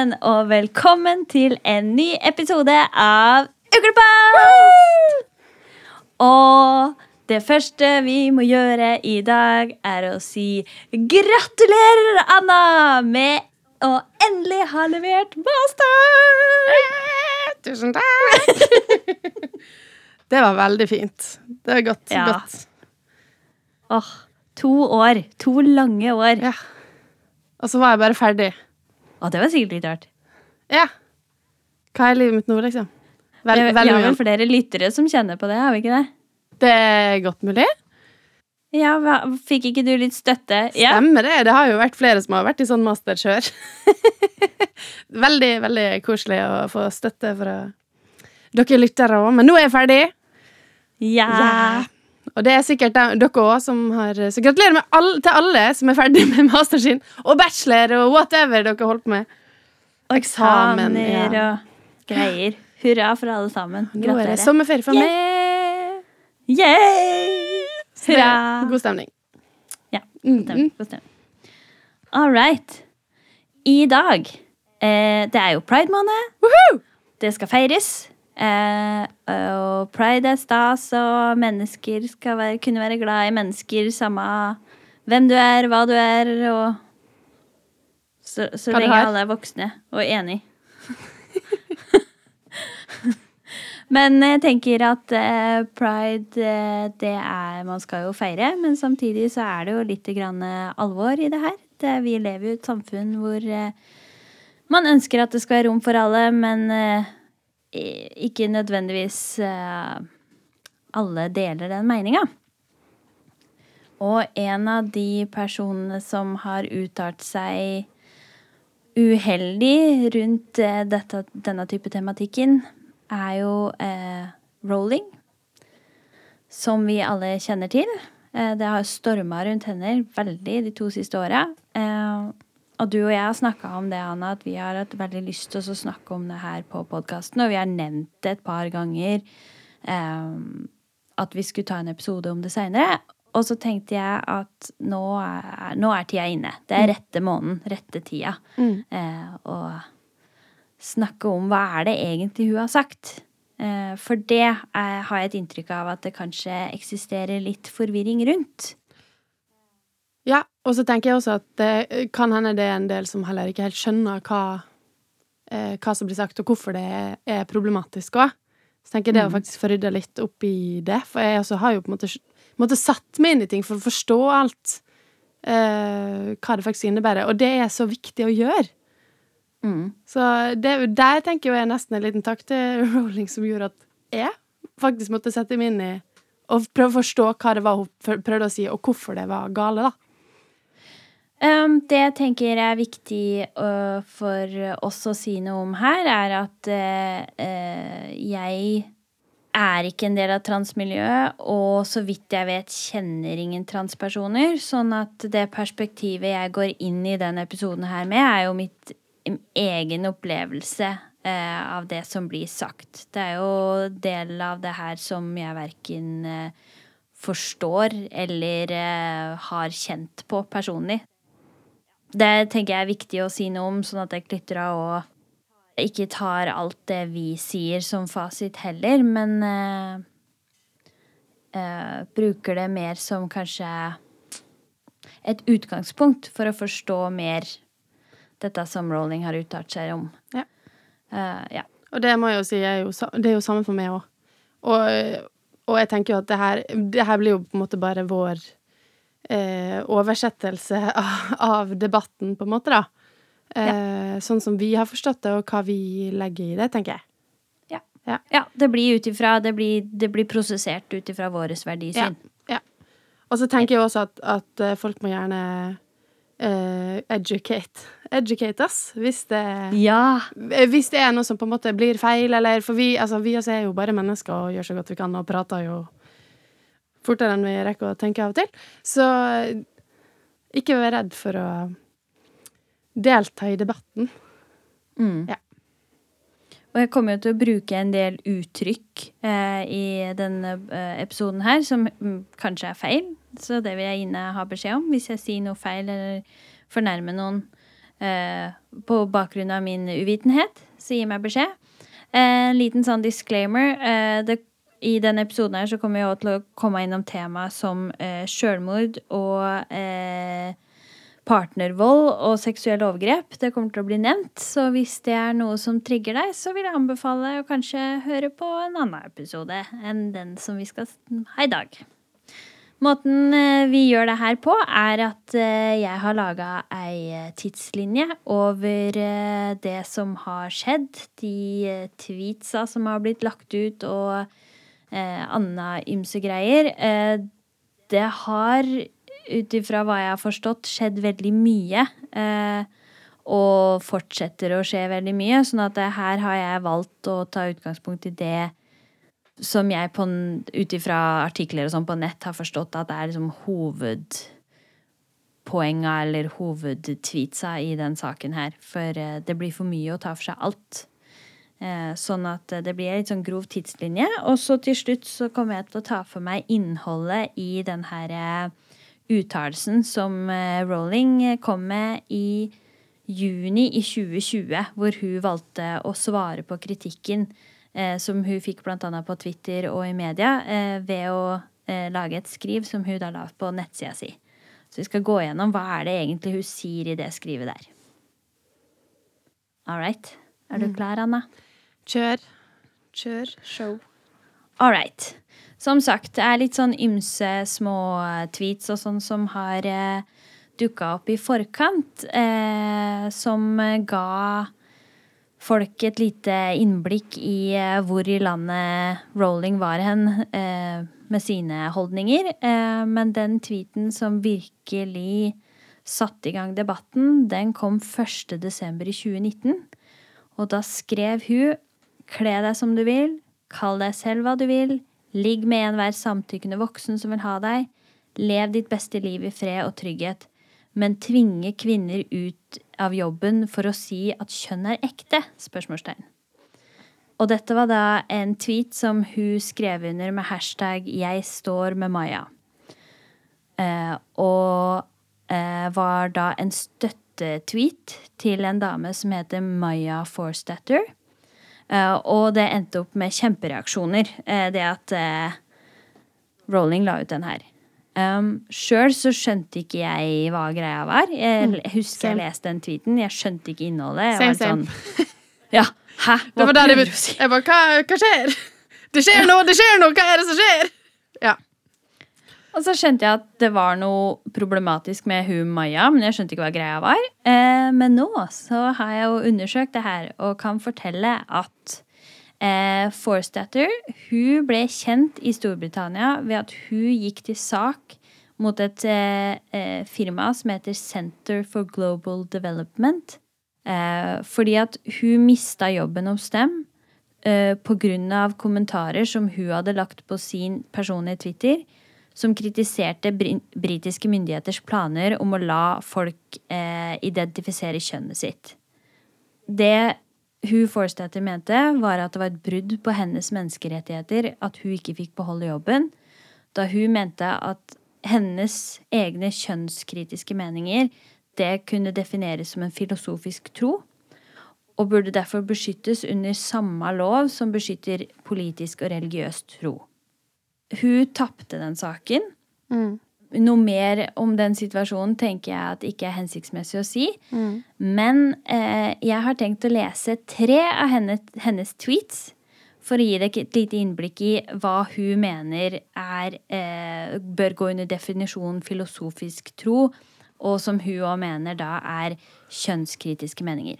sammen, og velkommen til en ny episode av Uklepost! Og det første vi må gjøre i dag, er å si gratulerer, Anna, med å endelig ha levert master! Tusen takk! det var veldig fint. Det var godt. Ja. godt. Åh, to år. To lange år. Ja. Og så var jeg bare ferdig. Å, det var sikkert litt rart. Ja. Hva er livet mitt nå, liksom? Vel, vi, vi har vel flere lyttere som kjenner på det, har vi ikke det? Det er godt mulig. Ja, hva, Fikk ikke du litt støtte? Ja. Stemmer det. Det har jo vært flere som har vært i sånn masterkjør. veldig, veldig koselig å få støtte fra dere lyttere òg. Men nå er jeg ferdig. Ja. Og det er sikkert de- dere òg som har Så gratulerer med all, til alle som er ferdig med master sin, og bachelor og whatever dere holdt på med. Eksamen, Eksamener ja. og greier. Hurra for alle sammen. Nå er det Gratulerer. sommerferie for Yeah. meg. Yeah! Hurra! God stemning. Ja, Mm, Stemmer, god stemning. All right. I dag eh, Det er jo pride-måned. Det skal feires. Eh, og pride er stas, og mennesker skal være, kunne være glad i mennesker, samme hvem du er, hva du er, og Så, så lenge alle er voksne og enig. Men jeg tenker at eh, pride, eh, det er Man skal jo feire, men samtidig så er det jo litt grann eh, alvor i det her. Det, vi lever jo i et samfunn hvor eh, man ønsker at det skal være rom for alle, men eh, ikke nødvendigvis eh, alle deler den meninga. Og en av de personene som har uttalt seg uheldig rundt eh, dette, denne type tematikken, er jo eh, Rowling. Som vi alle kjenner til. Eh, det har storma rundt henne veldig de to siste åra. Eh, og du og jeg har snakka om det, Anna, at vi har hatt veldig lyst til å snakke om det her på podkasten. Og vi har nevnt det et par ganger um, at vi skulle ta en episode om det seinere. Og så tenkte jeg at nå er, nå er tida inne. Det er rette måneden, rette tida. Eh, og snakke om hva er det egentlig hun har sagt. Eh, for det er, har jeg et inntrykk av at det kanskje eksisterer litt forvirring rundt. Ja, og så tenker jeg også at det kan hende det er en del som heller ikke helt skjønner hva, eh, hva som blir sagt, og hvorfor det er, er problematisk òg. Så tenker jeg det å faktisk få rydda litt opp i det, for jeg også har jo på en måte, måte satt meg inn i ting for å forstå alt eh, hva det faktisk innebærer, og det er så viktig å gjøre. Så det, der tenker jeg nesten en liten takk til Rowling som gjorde at jeg faktisk måtte sette meg inn i og prøve å forstå hva det var hun prøvde å si, og hvorfor det var gale, da. Um, det jeg tenker er viktig øh, for oss å si noe om her, er at øh, øh, jeg er ikke en del av transmiljøet, og så vidt jeg vet, kjenner ingen transpersoner. Sånn at det perspektivet jeg går inn i denne episoden her med, er jo mitt egen opplevelse eh, av det som blir sagt. Det er jo del av det her som jeg verken eh, forstår eller eh, har kjent på personlig. Det tenker jeg er viktig å si noe om, sånn at jeg lyttere og ikke tar alt det vi sier som fasit heller, men uh, uh, bruker det mer som kanskje et utgangspunkt for å forstå mer dette som Rowling har uttalt seg om. Ja. Uh, ja. Og det må jeg jo si, er jo, det er jo samme for meg òg. Og, og jeg tenker jo at det her, det her blir jo på en måte bare vår eh, oversettelse av, av debatten, på en måte, da. Eh, Sånn som vi har forstått det, og hva vi legger i det, tenker jeg. Ja. Ja. ja det blir ut ifra det, det blir prosessert ut ifra våres verdisyn. ja. Og så tenker jeg også at, at eh, folk må gjerne eh, educate. Educate us, hvis det Ja. Hvis det er noe som på en måte blir feil, eller For vi, altså, vi er jo bare mennesker og gjør så godt vi kan, og prater jo fortere enn vi rekker å tenke av og til. Så eh, ikke vær redd for å delta i debatten. Mm. Ja. Og jeg kommer jo til å bruke en del uttrykk eh, i denne eh, episoden her som mm, kanskje er feil. Så det vil jeg inne ha beskjed om hvis jeg sier noe feil eller fornærmer noen. eh, på bakgrunn av min uvitenhet, så gi meg beskjed. En liten sånn disclaimer. Eh, det, I denne episoden her så kommer også til å komme innom temaer som eh, sjølmord og eh, partnervold og seksuelle overgrep. Det kommer til å bli nevnt, så hvis det er noe som trigger deg, så vil jeg anbefale å kanskje høre på en annen episode enn den som vi skal ha i dag. Måten eh, vi gjør det her på, er at eh, jeg har laga ei eh, tidslinje over det som har skjedd. De tweetsa som har blitt lagt ut, og anna ymse greier. det har, ut ifra hva jeg har forstått, skjedd veldig mye. og fortsetter å skje veldig mye. sånn at her har jeg valgt å ta utgangspunkt i det som jeg ut ifra artikler og sånn på nett har forstått at det er liksom hovedpoenga eller hovedtweetsa i den saken her. For eh, det blir for mye å ta for seg alt. Eh, sånn at det blir en litt sånn grov tidslinje. Og så til slutt så kommer jeg til å ta for meg innholdet i den her eh, uttalelsen som Rowling kom med i juni i 2020, hvor hun valgte å svare på kritikken eh, som hun fikk bl.a. på Twitter og i media, eh, ved å eh, lage et skriv som hun da la på nettsida si. Så vi skal gå gjennom hva er det egentlig hun sier i det skrivet der. All right. Er du mm. klar, Anna? Kjør. Kjør show. All right. Som sagt, det er litt sånn ymse små tweets og sånn som har eh, dukka opp i forkant, eh, som ga folk et lite innblikk i eh, hvor i landet Rolling var hen eh, med sine holdninger. Eh, men den tweeten som virkelig satte i gang debatten, den kom 1.12. i 2019. Og da skrev hun Kle deg som du vil, kall deg selv hva du vil, ligg med enhver samtykkende voksen som vil ha deg, lev ditt beste liv i fred og trygghet men tvinge kvinner ut av jobben for å si at kjønn er ekte? spørsmålstegn. Og dette var da en tweet som hun skrev under med hashtag 'Jeg står med Maya'. Eh, og eh, var da en støttetweet til en dame som heter Maya Forstatter. Eh, og det endte opp med kjempereaksjoner, eh, det at Rowling Rolling la ut den her. Um, Sjøl så skjønte ikke jeg hva greia var. Jeg mm, husker jeg leste den tweeten. Jeg skjønte ikke innholdet. Jeg same, same. Sånn, ja, hæ? Hva det var der jeg, jeg bare hva, hva, skjer? Det skjer noe! Det skjer noe! Hva er det som skjer? Ja. Og så skjønte jeg at det var noe problematisk med hun Maja, men jeg skjønte ikke hva greia var. Eh, men nå så har jeg jo undersøkt det her og kan fortelle at Eh, Forstatter hun ble kjent i Storbritannia ved at hun gikk til sak mot et eh, eh, firma som heter Center for Global Development. Eh, fordi at hun mista jobben hos dem eh, pga. kommentarer som hun hadde lagt på sin personlige Twitter, som kritiserte britiske myndigheters planer om å la folk eh, identifisere kjønnet sitt. Det hun Forstater mente, var at det var et brudd på hennes menneskerettigheter at hun ikke fikk beholde jobben, da hun mente at hennes egne kjønnskritiske meninger det kunne defineres som en filosofisk tro, og burde derfor beskyttes under samme lov som beskytter politisk og religiøs tro. Hun tapte den saken. Mm noe mer om den situasjonen tenker jeg at ikke er hensiktsmessig å si. Mm. Men eh, jeg har tenkt å lese tre av hennes, hennes, tweets for å gi deg et lite innblikk i hva hun mener er, eh, bør gå under definisjonen filosofisk tro, og som hun òg mener da er kjønnskritiske meninger.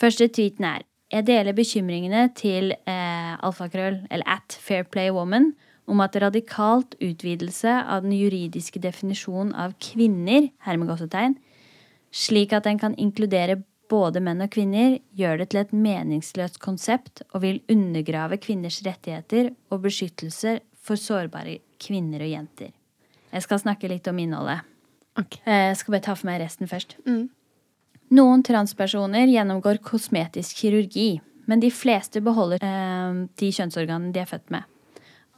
Første tweeten er Jeg deler bekymringene til eh, alfakrøll, eller at Fairplaywoman, om at radikalt utvidelse av den juridiske definisjonen av kvinner, hermegåsetegn, slik at den kan inkludere både menn og kvinner, gjør det til et meningsløst konsept og vil undergrave kvinners rettigheter og beskyttelse for sårbare kvinner og jenter. Jeg skal snakke litt om innholdet. Okay. Eh, jeg skal bare ta for meg resten først. Mm. Noen transpersoner gjennomgår kosmetisk kirurgi, men de fleste beholder eh, de kjønnsorganene de er født med.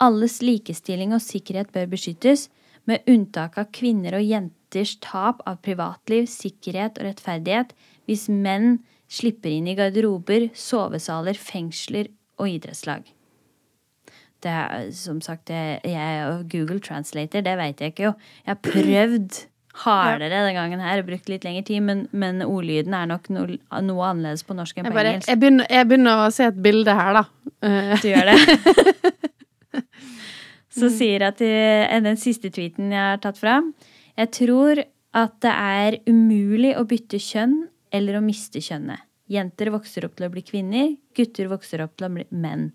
Alles likestilling og sikkerhet bør beskyttes, med unntak av kvinner og jenters tap av privatliv, sikkerhet og rettferdighet hvis menn slipper inn i garderober, sovesaler, fengsler og idrettslag. Det er som sagt jeg, og Google Translator, det vet jeg ikke jo. Jeg har prøvd hardere den gangen her og brukt litt lengre tid, men, men ordlyden er nok no, noe annerledes på norsk enn Jeg, på bare, engelsk. jeg, begynner, jeg begynner å se et bilde her, da. Eh, Du gjør det. Så sier jeg til den siste tweeten jeg har tatt fra Jeg tror at det er umulig å bytte kjønn eller å miste kjønnet. Jenter vokser opp til å bli kvinner, gutter vokser opp til å bli menn.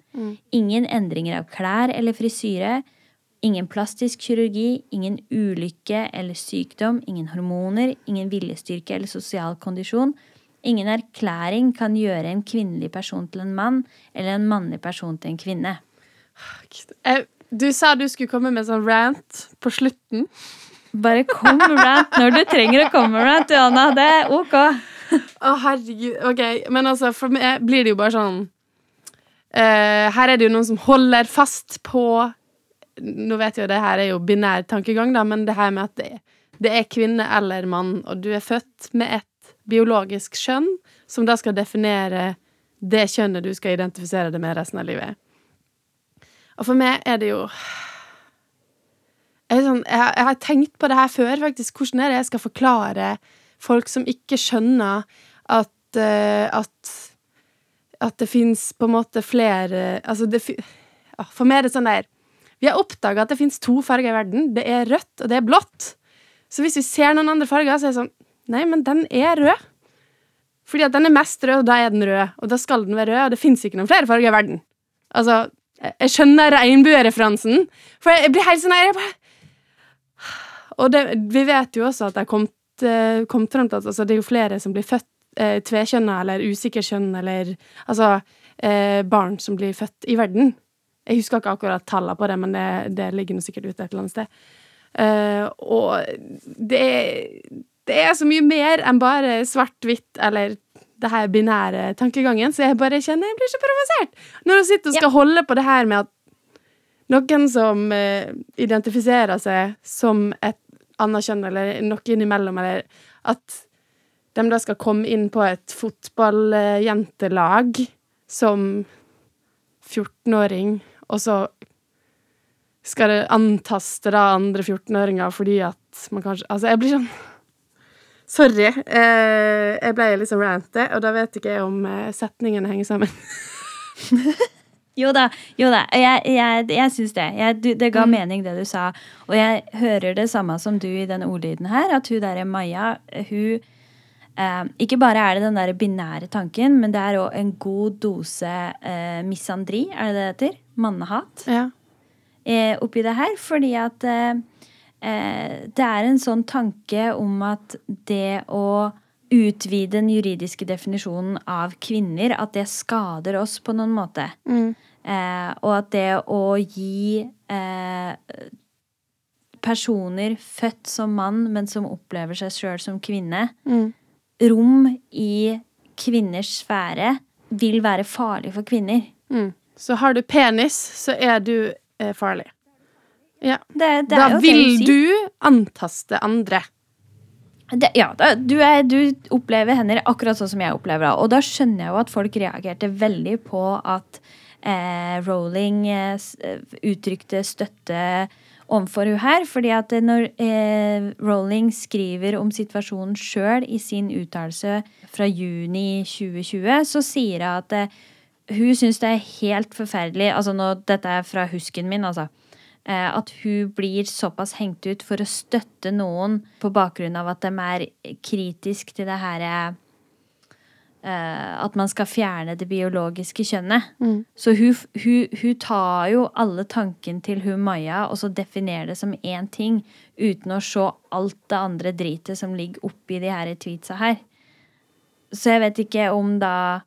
Ingen endringer av klær eller frisyre. Ingen plastisk kirurgi, ingen ulykke eller sykdom, ingen hormoner, ingen viljestyrke eller sosial kondisjon. Ingen erklæring kan gjøre en kvinnelig person til en mann eller en mannlig person til en kvinne. du sa du skulle komme med sånn rant på slutten. Bare kom med rant når du trenger å komme med rant, Johanna. Det er ok. Å, herregud. Ok, men altså, for meg blir det jo bare sånn uh, Her er det jo noen som holder fast på Nå vet jeg jo det her er jo binær tankegang, da, men det her med at det, det er kvinne eller mann, og du er født med et biologisk kjønn, som da skal definere det kjønnet du skal identifisere deg med resten av livet. Og for meg er det jo jeg, sånn, jeg, jeg har tenkt på det her før, faktisk. Hvordan er det jeg skal forklare folk som ikke skjønner at, uh, at At det fins på en måte flere Altså, det For meg er det sånn der Vi har oppdaga at det fins to farger i verden. Det er rødt, og det er blått. Så hvis vi ser noen andre farger, så er det sånn Nei, men den er rød. Fordi at den er mest rød, og da er den rød. Og da skal den være rød, og det fins ikke noen flere farger i verden. Altså, jeg skjønner regnbuereferansen, for jeg blir helt sånn her og det, vi vet jo også at det er kommet, eh, kommet frem til at altså, det er jo flere som blir født eh, tvekjønna eller usikker kjønn, eller altså eh, barn som blir født i verden. Jeg husker ikke akkurat tallene på det, men det, det ligger nå sikkert ute et eller annet sted. Uh, og det det er så mye mer enn bare svart-hvitt eller det her binære tankegangen, så jeg bare kjenner jeg blir så provosert når hun sitter og skal holde på det her med at noen som uh, identifiserer seg som et annet kjønn, eller noe innimellom, eller at de da skal komme inn på et fotballjentelag som 14-åring, og så skal det antaste da andre 14-åringer fordi at man kanskje Altså, jeg blir sånn Sorry. Eh, jeg ble litt sånn ranty, og da vet ikke jeg om eh, setningene henger sammen. Jo da, jo da. Jeg, jeg, jeg syns det. Jeg, du, det ga mening, det du sa. Og jeg hører det samme som du i den ordlyden her, at hun derre Maja, hun eh, Ikke bare er det den der binære tanken, men det er òg en god dose eh, misandri, er det det heter? Mannehat. Ja. eh, oppi det her, fordi at eh, eh, det er en sånn tanke om at det å utvide den juridiske definisjonen av kvinner, at det skader oss på noen måte. Eh, og at det å gi eh, personer født som mann, men som opplever seg sjøl som kvinne, rom i kvinners sfære, vil være farlig for kvinner. Mm. Så har du penis, så er du eh, farlig. Ja. Det, det Da vil du antaste andre. Det, ja, da, du, er, du opplever henne akkurat sånn som jeg opplever det. Og da skjønner jeg jo at folk reagerte veldig på at eh, Rowling eh, uttrykte støtte overfor hun her. Fordi at når eh, Rowling skriver om situasjonen sjøl i sin uttalelse fra juni 2020, så sier hun at eh, hun syns det er helt forferdelig Altså nå, dette er fra husken min, altså eh, at hun blir såpass hengt ut for å støtte noen på bakgrunn av at de er kritisk til det her eh, At man skal fjerne det biologiske kjønnet. Så hun, hun, hun tar jo alle tanken til hun Maja og så definerer det som én ting, uten å se alt det andre dritet som ligger oppi de her tweetsa her. Så jeg vet ikke om da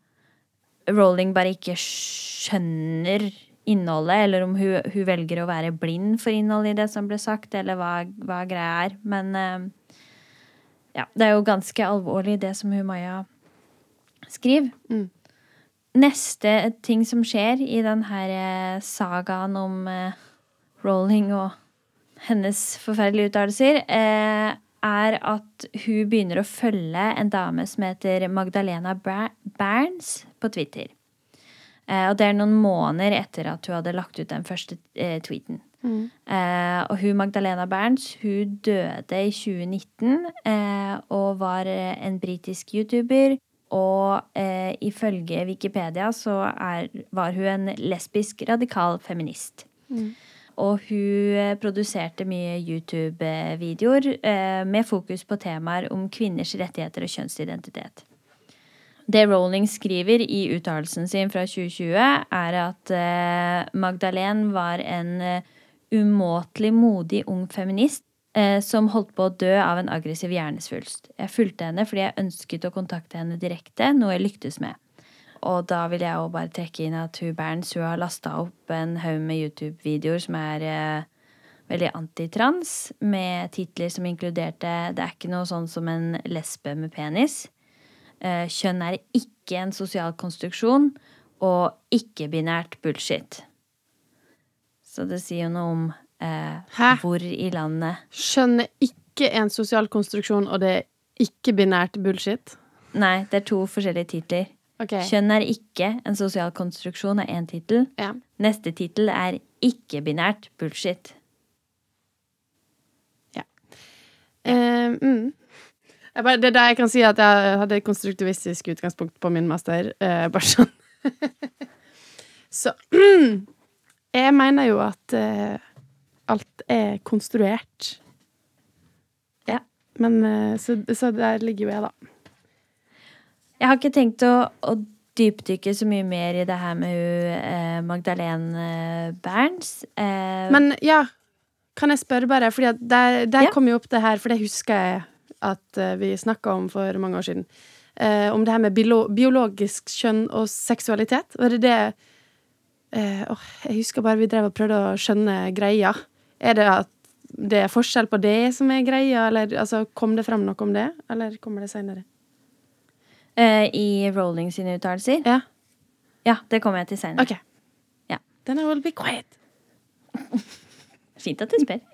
Rowling bare ikke skjønner innholdet, eller om hun, hun velger å være blind for innholdet i det som ble sagt, eller hva, hva greia er. Men uh, ja, det er jo ganske alvorlig, det som hun Maja skriver. Neste ting som skjer i den her eh, sagaen om uh, Rowling og hennes forferdelige uttalelser, uh, er at hun begynner å følge en dame som heter Magdalena Berns på Twitter. Eh, og det er noen måneder etter at hun hadde lagt ut den første eh, tweeten. Mm. Eh, og hun Magdalena Berns hun døde i 2019 eh, og var en britisk YouTuber. Og eh, ifølge Wikipedia så er, var hun en lesbisk radikal feminist. Mm. Og hun eh, produserte mye YouTube-videoer eh, med fokus på temaer om kvinners rettigheter og kjønnsidentitet. Det Rowling skriver i uttalelsen sin fra 2020, er at eh, Magdalene var en umåtelig modig ung feminist som holdt på å dø av en aggressiv hjernesvulst. Jeg fulgte henne fordi jeg ønsket å kontakte henne direkte, noe jeg lyktes med. Og da vil jeg òg bare trekke inn at hun Berns hun har lasta opp en haug med YouTube-videoer som er eh, veldig antitrans, med titler som inkluderte 'Det er ikke noe sånn som en lesbe med penis'. Eh, 'Kjønn er ikke en sosial konstruksjon', og 'ikke-binært bullshit'. Så det sier jo noe om eh, hvor i landet Kjønn er ikke en sosial konstruksjon, og det er ikke-binært bullshit? Nei, det er to forskjellige titler. Okay. Kjønn er ikke en sosial konstruksjon, er én tittel. Ja. Neste tittel er ikke-binært bullshit. Ja. Eh, mm. Bare, det er der jeg kan si at jeg hadde et konstruktivistisk utgangspunkt på min master. Eh, bare sånn. Så Jeg mener jo at eh, alt er konstruert. Ja. Men så, så der ligger jo jeg, da. Jeg har ikke tenkt å, å dypdykke så mye mer i det her med hun eh, Magdalene eh, Berns. Eh, Men ja, kan jeg spørre bare, for der, der ja. kom jo opp det her, for det husker jeg at uh, vi snakka om for mange år siden. Eh, om det her med biologisk kjønn og seksualitet. Var det det eh, oh, Jeg husker bare vi drev og prøvde å skjønne greia. Er det at det er forskjell på det som er greia, eller altså, kom det frem noe om det, eller kommer det seinere? Eh, I Rolling sine uttalelser? Ja. Ja, det kommer jeg til senere. Ok. Ja. Then I will be quiet. Fint at du spør.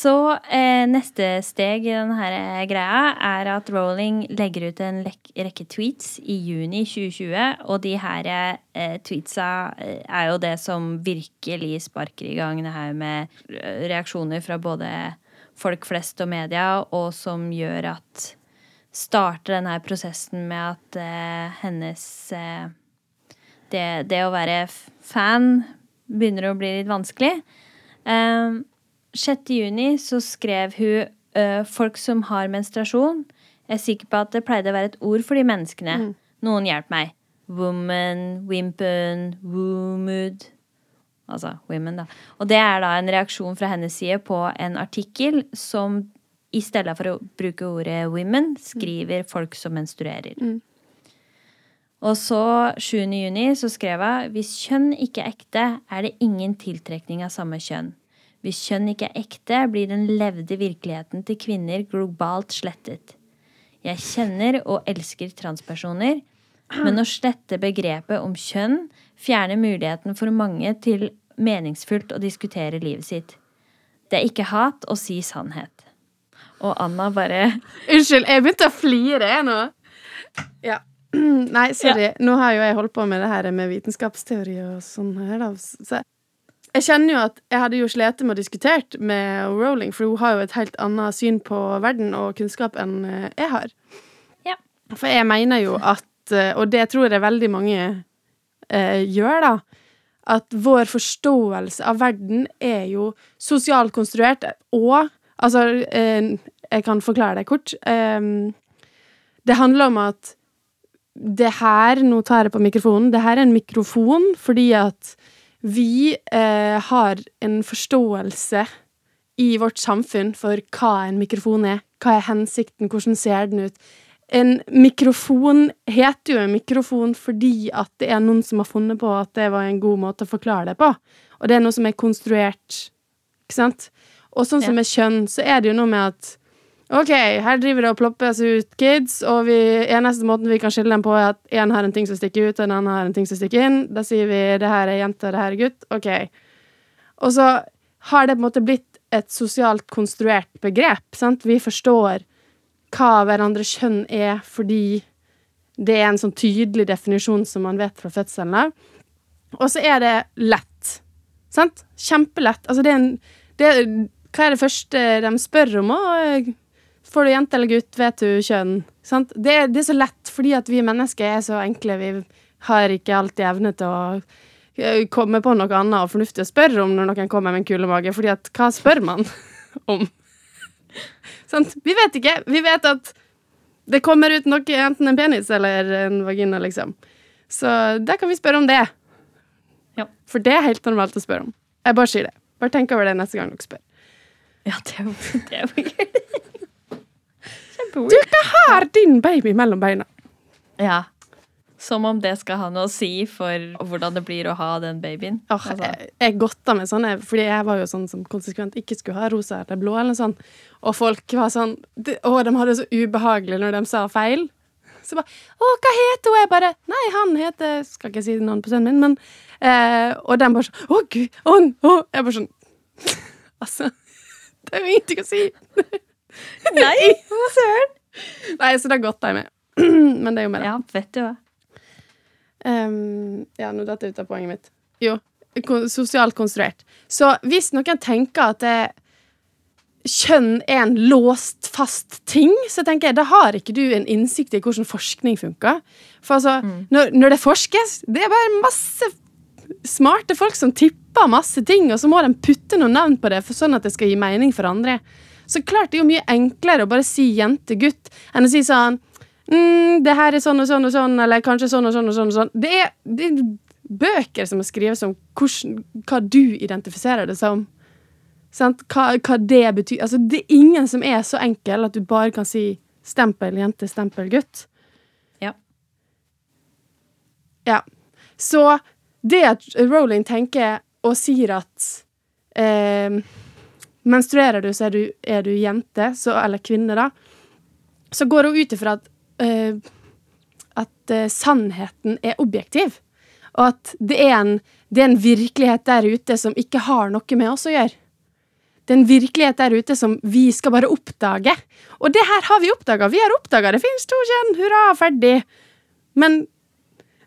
Så eh, neste steg i denne eh, greia er at Rowling legger ut en rekke tweets i juni 2020. Og de her eh, tweetsa eh, er jo det som virkelig sparker i gang det her med reaksjoner fra både folk flest og media, og som gjør at starter denne prosessen med at eh, hennes uh, det, det, å være fan begynner å bli litt vanskelig. Uh, 6. juni så skrev hun uh, 'Folk som har menstruasjon'. Jeg er sikker på at det pleide å være et ord for de menneskene. Mm. Noen hjelp meg. Woman, wimpen, womood. Altså women, da. Og det er da en reaksjon fra hennes side på en artikkel som i stedet for å bruke ordet 'women', skriver folk som menstruerer. Mm. Og så 7. juni så skrev hun hvis kjønn ikke er ekte, er det ingen tiltrekning av samme kjønn. Hvis kjønn ikke er ekte, blir den levde virkeligheten til kvinner globalt slettet. Jeg kjenner og elsker transpersoner, men å slette begrepet om kjønn fjerner muligheten for mange til meningsfullt å diskutere livet sitt. Det er ikke hat å si sannhet. Og Anna bare Unnskyld, jeg begynte å flire, jeg nå. Ja. Nei, sorry. Ja. Nå har jo jeg holdt på med det her med vitenskapsteori og sånn her, da. Så jeg kjenner jo at jeg hadde jo slitt med å diskutere med Rowling, for hun har jo et helt annet syn på verden og kunnskap enn eh, jeg har. Ja. For jeg mener jo at, eh, og det tror jeg veldig mange eh, gjør, da, at vår forståelse av verden er jo sosialt konstruert og Altså, eh, jeg kan forklare det kort. Eh, det handler om at det her Nå tar jeg på mikrofonen. Det her er en mikrofon fordi at vi eh, har en forståelse i vårt samfunn for hva en mikrofon er. Hva er hensikten? Hvordan ser den ut? En mikrofon heter jo en mikrofon fordi at det er noen som har funnet på at det var en god måte å forklare det på. Og det er noe som er konstruert, ikke sant? Og sånn som med kjønn, så er det jo noe med at OK, her driver det og ploppes ut kids, og vi, eneste måten vi kan skille dem på, er at én har en ting som stikker ut, og en annen har en ting som stikker inn. Da sier vi det her er jente, det her er gutt. OK. Og så har det på en måte blitt et sosialt konstruert begrep. Sant? Vi forstår hva hverandre kjønn er fordi det er en sånn tydelig definisjon som man vet fra fødselen av. Og så er det lett. Sant? Kjempelett. Altså, det er en det Hva er det første de spør om? Å, får du jente eller gutt? Vet du kjønn? Sant? Det, det er så lett fordi at vi mennesker er så enkle. Vi har ikke alltid evne til å eh, komme på noe annet og fornuftig å spørre om når noen kommer med en kulemage, fordi at hva spør man om? Sant? Vi vet ikke. Vi vet at det kommer ut noe, enten en penis eller en vagina, liksom. Så der kan vi spørre om det. Ja. For det er helt normalt å spørre om. Jeg bare sier det. Bare tenk over det neste gang dere spør. Ja, det jo, det var gøy. Du, hva har din baby mellom beina? Ja. Som om det skal ha noe å si for hvordan det blir å ha den babyen. Oh, jeg, jeg godta sånn sånne, fordi jeg var jo sånn som konsekvent ikke skulle ha rosa eller blå eller sånn. Og folk var sånn de, Å, de hadde det så ubehagelig når de sa feil. Så bare Å, hva heter hun? Jeg bare Nei, han heter Skal ikke si navnet på sønnen min, men eh, Og de bare sånn Å, gud. Å, å. Jeg bare sånn Altså, det er jo ingenting å si. Nei, hva søren? Nei, så da godta er med. men det er jo med det. Ja, vet du hva. Um, ja, nå datt jeg ut av poenget mitt. Jo, sosialt konstruert. Så hvis noen tenker at det, kjønn er en låst, fast ting, så tenker jeg da har ikke du en innsikt i hvordan forskning funker. For altså, når, når det forskes, det er bare masse smarte folk som tipper masse ting, og så må de putte noen navn på det for sånn at det skal gi mening for andre. Så klart det er jo mye enklere å bare si jente-gutt enn å si sånn mm, det her er sånn og sånn og sånn, eller kanskje sånn og sånn og sånn. og sånn. Det er, det er bøker som er skrevet om hvordan, hva du identifiserer det som. Sant? Hva, hva det betyr. Altså, det er ingen som er så enkel at du bare kan si stempel jente, stempel gutt. Ja. Ja. Så det at Rowling tenker og sier at eh, Menstruerer du, så er du, er du jente, så, eller kvinne, da. Så går hun ut ifra at, uh, at uh, sannheten er objektiv. Og at det er, en, det er en virkelighet der ute som ikke har noe med oss å gjøre. Det er en virkelighet der ute som vi skal bare oppdage. Og det her har vi oppdaga. Vi har oppdaga det finnes to kjønn. Hurra, ferdig. Men,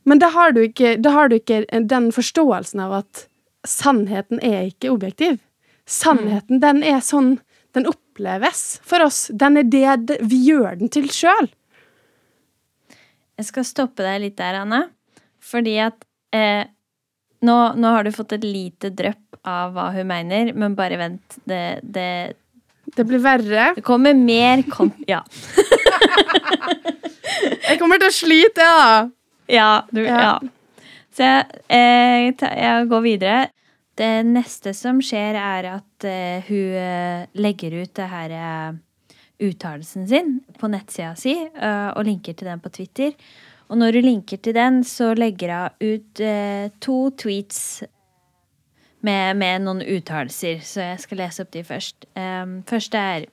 men da, har du ikke, da har du ikke den forståelsen av at sannheten er ikke objektiv. Sannheten, den er sånn den oppleves for oss. Den er det vi gjør den til sjøl. Jeg skal stoppe deg litt der, Anne. Fordi at eh, nå, nå har du fått et lite drypp av hva hun mener, men bare vent. Det, det, Det blir verre. det kommer mer kom... Ja. Jeg kommer til å slite, ja. Ja, du, Ja. ja. Så jeg, jeg, jeg går videre. Det neste som skjer, er at uh, hun eh, legger ut det her uh, uttalelsen sin på nettsida si, uh, og linker til den på Twitter. Og når hun linker til den, så legger hun ut to tweets med, med noen uttalelser, så jeg skal lese opp de først. Um, første er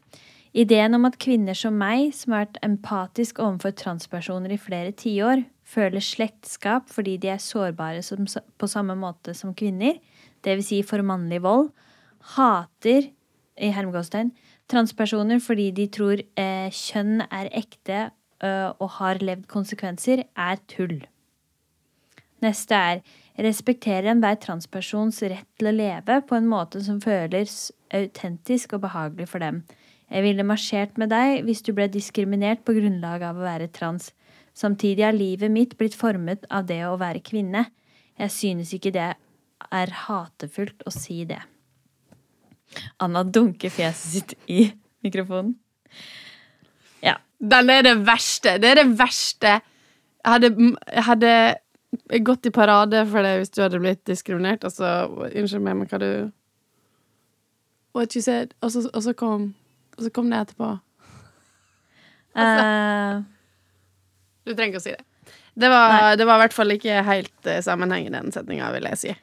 Ideen om at kvinner som meg, som har vært empatisk overfor transpersoner i flere tiår, føler slektskap fordi de er sårbare som, på samme måte som kvinner, dvs. Si for mannlig vold, hater i hermegåstegn, transpersoner fordi de tror eh, kjønn er ekte ø, og har levd konsekvenser, er tull. Neste er respekterer enhver transpersons rett til å leve på en måte som føles autentisk og behagelig for dem. Jeg ville marsjert med deg hvis du ble diskriminert på grunnlag av å være trans. Samtidig har livet mitt blitt formet av det å være kvinne. Jeg synes ikke det er hatefullt å si det. Anna dunker fjeset sitt i mikrofonen. Ja. Den er det verste. Det er det verste. Jeg hadde, jeg hadde gått i parade for det hvis du hadde blitt diskriminert, Altså, Unnskyld meg, men hva du What you said. Og så, og så kom Og så kom det etterpå. Eh, Du trenger ikke å si det. Det var, det var i hvert fall ikke helt uh, sammenheng i den setninga, vil jeg si.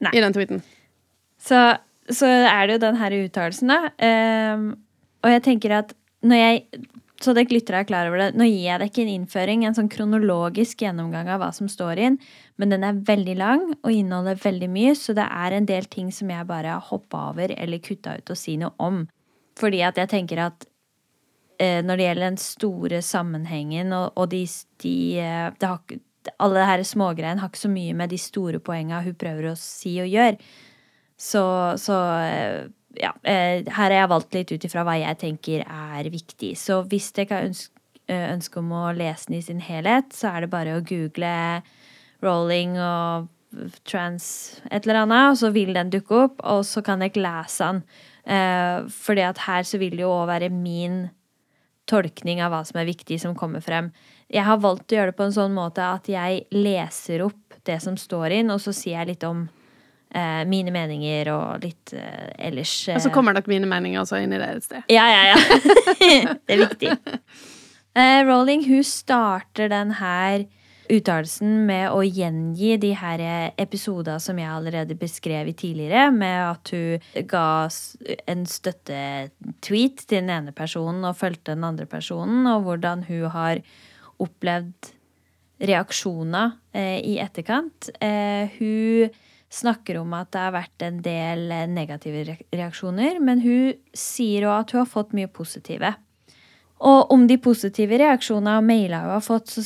Nei. I den tweeten. så, så er det jo den her uttalelsen, da. Um, og jeg tenker at når jeg så dere lyttere er klar over det. Nå gir jeg deg ikke en innføring, en sånn kronologisk gjennomgang av hva som står inn, men den er veldig lang og inneholder veldig mye, så det er en del ting som jeg bare har hoppa over eller kutta ut og si noe om. Fordi at jeg tenker at eh, når det gjelder den store sammenhengen og, og de, de eh, det har, Alle de smågreiene har ikke så mye med de store poenga hun prøver å si og gjøre. Så, så eh, ja, eh, her har jeg valgt litt ut ifra hva jeg tenker er viktig. Så hvis dere har ønske, eh, ønske om å lese den i sin helhet, så er det bare å google rolling og trans et eller annet, og så vil den dukke opp, og så kan dere lese den. Fordi at her så vil det jo òg være min tolkning av hva som er viktig, som kommer frem. Jeg har valgt å gjøre det på en sånn måte at jeg leser opp det som står inn, og så sier jeg litt om eh, mine meninger og litt eh, ellers eh. Og så kommer nok mine meninger også inn i det et sted. Ja, ja, ja. det er viktig. Eh, Rowling hun starter den her uttalelsen med å gjengi de her episoder som jeg allerede beskrev tidligere, med at hun ga en støttetweet til den ene personen og fulgte den andre personen, og hvordan hun har opplevd reaksjoner eh, i etterkant. Eh, hun snakker om at det har vært en del eh, negative reaksjoner, men hun sier òg at hun har fått mye positive. Og om de positive reaksjonene og mailer hun har fått, så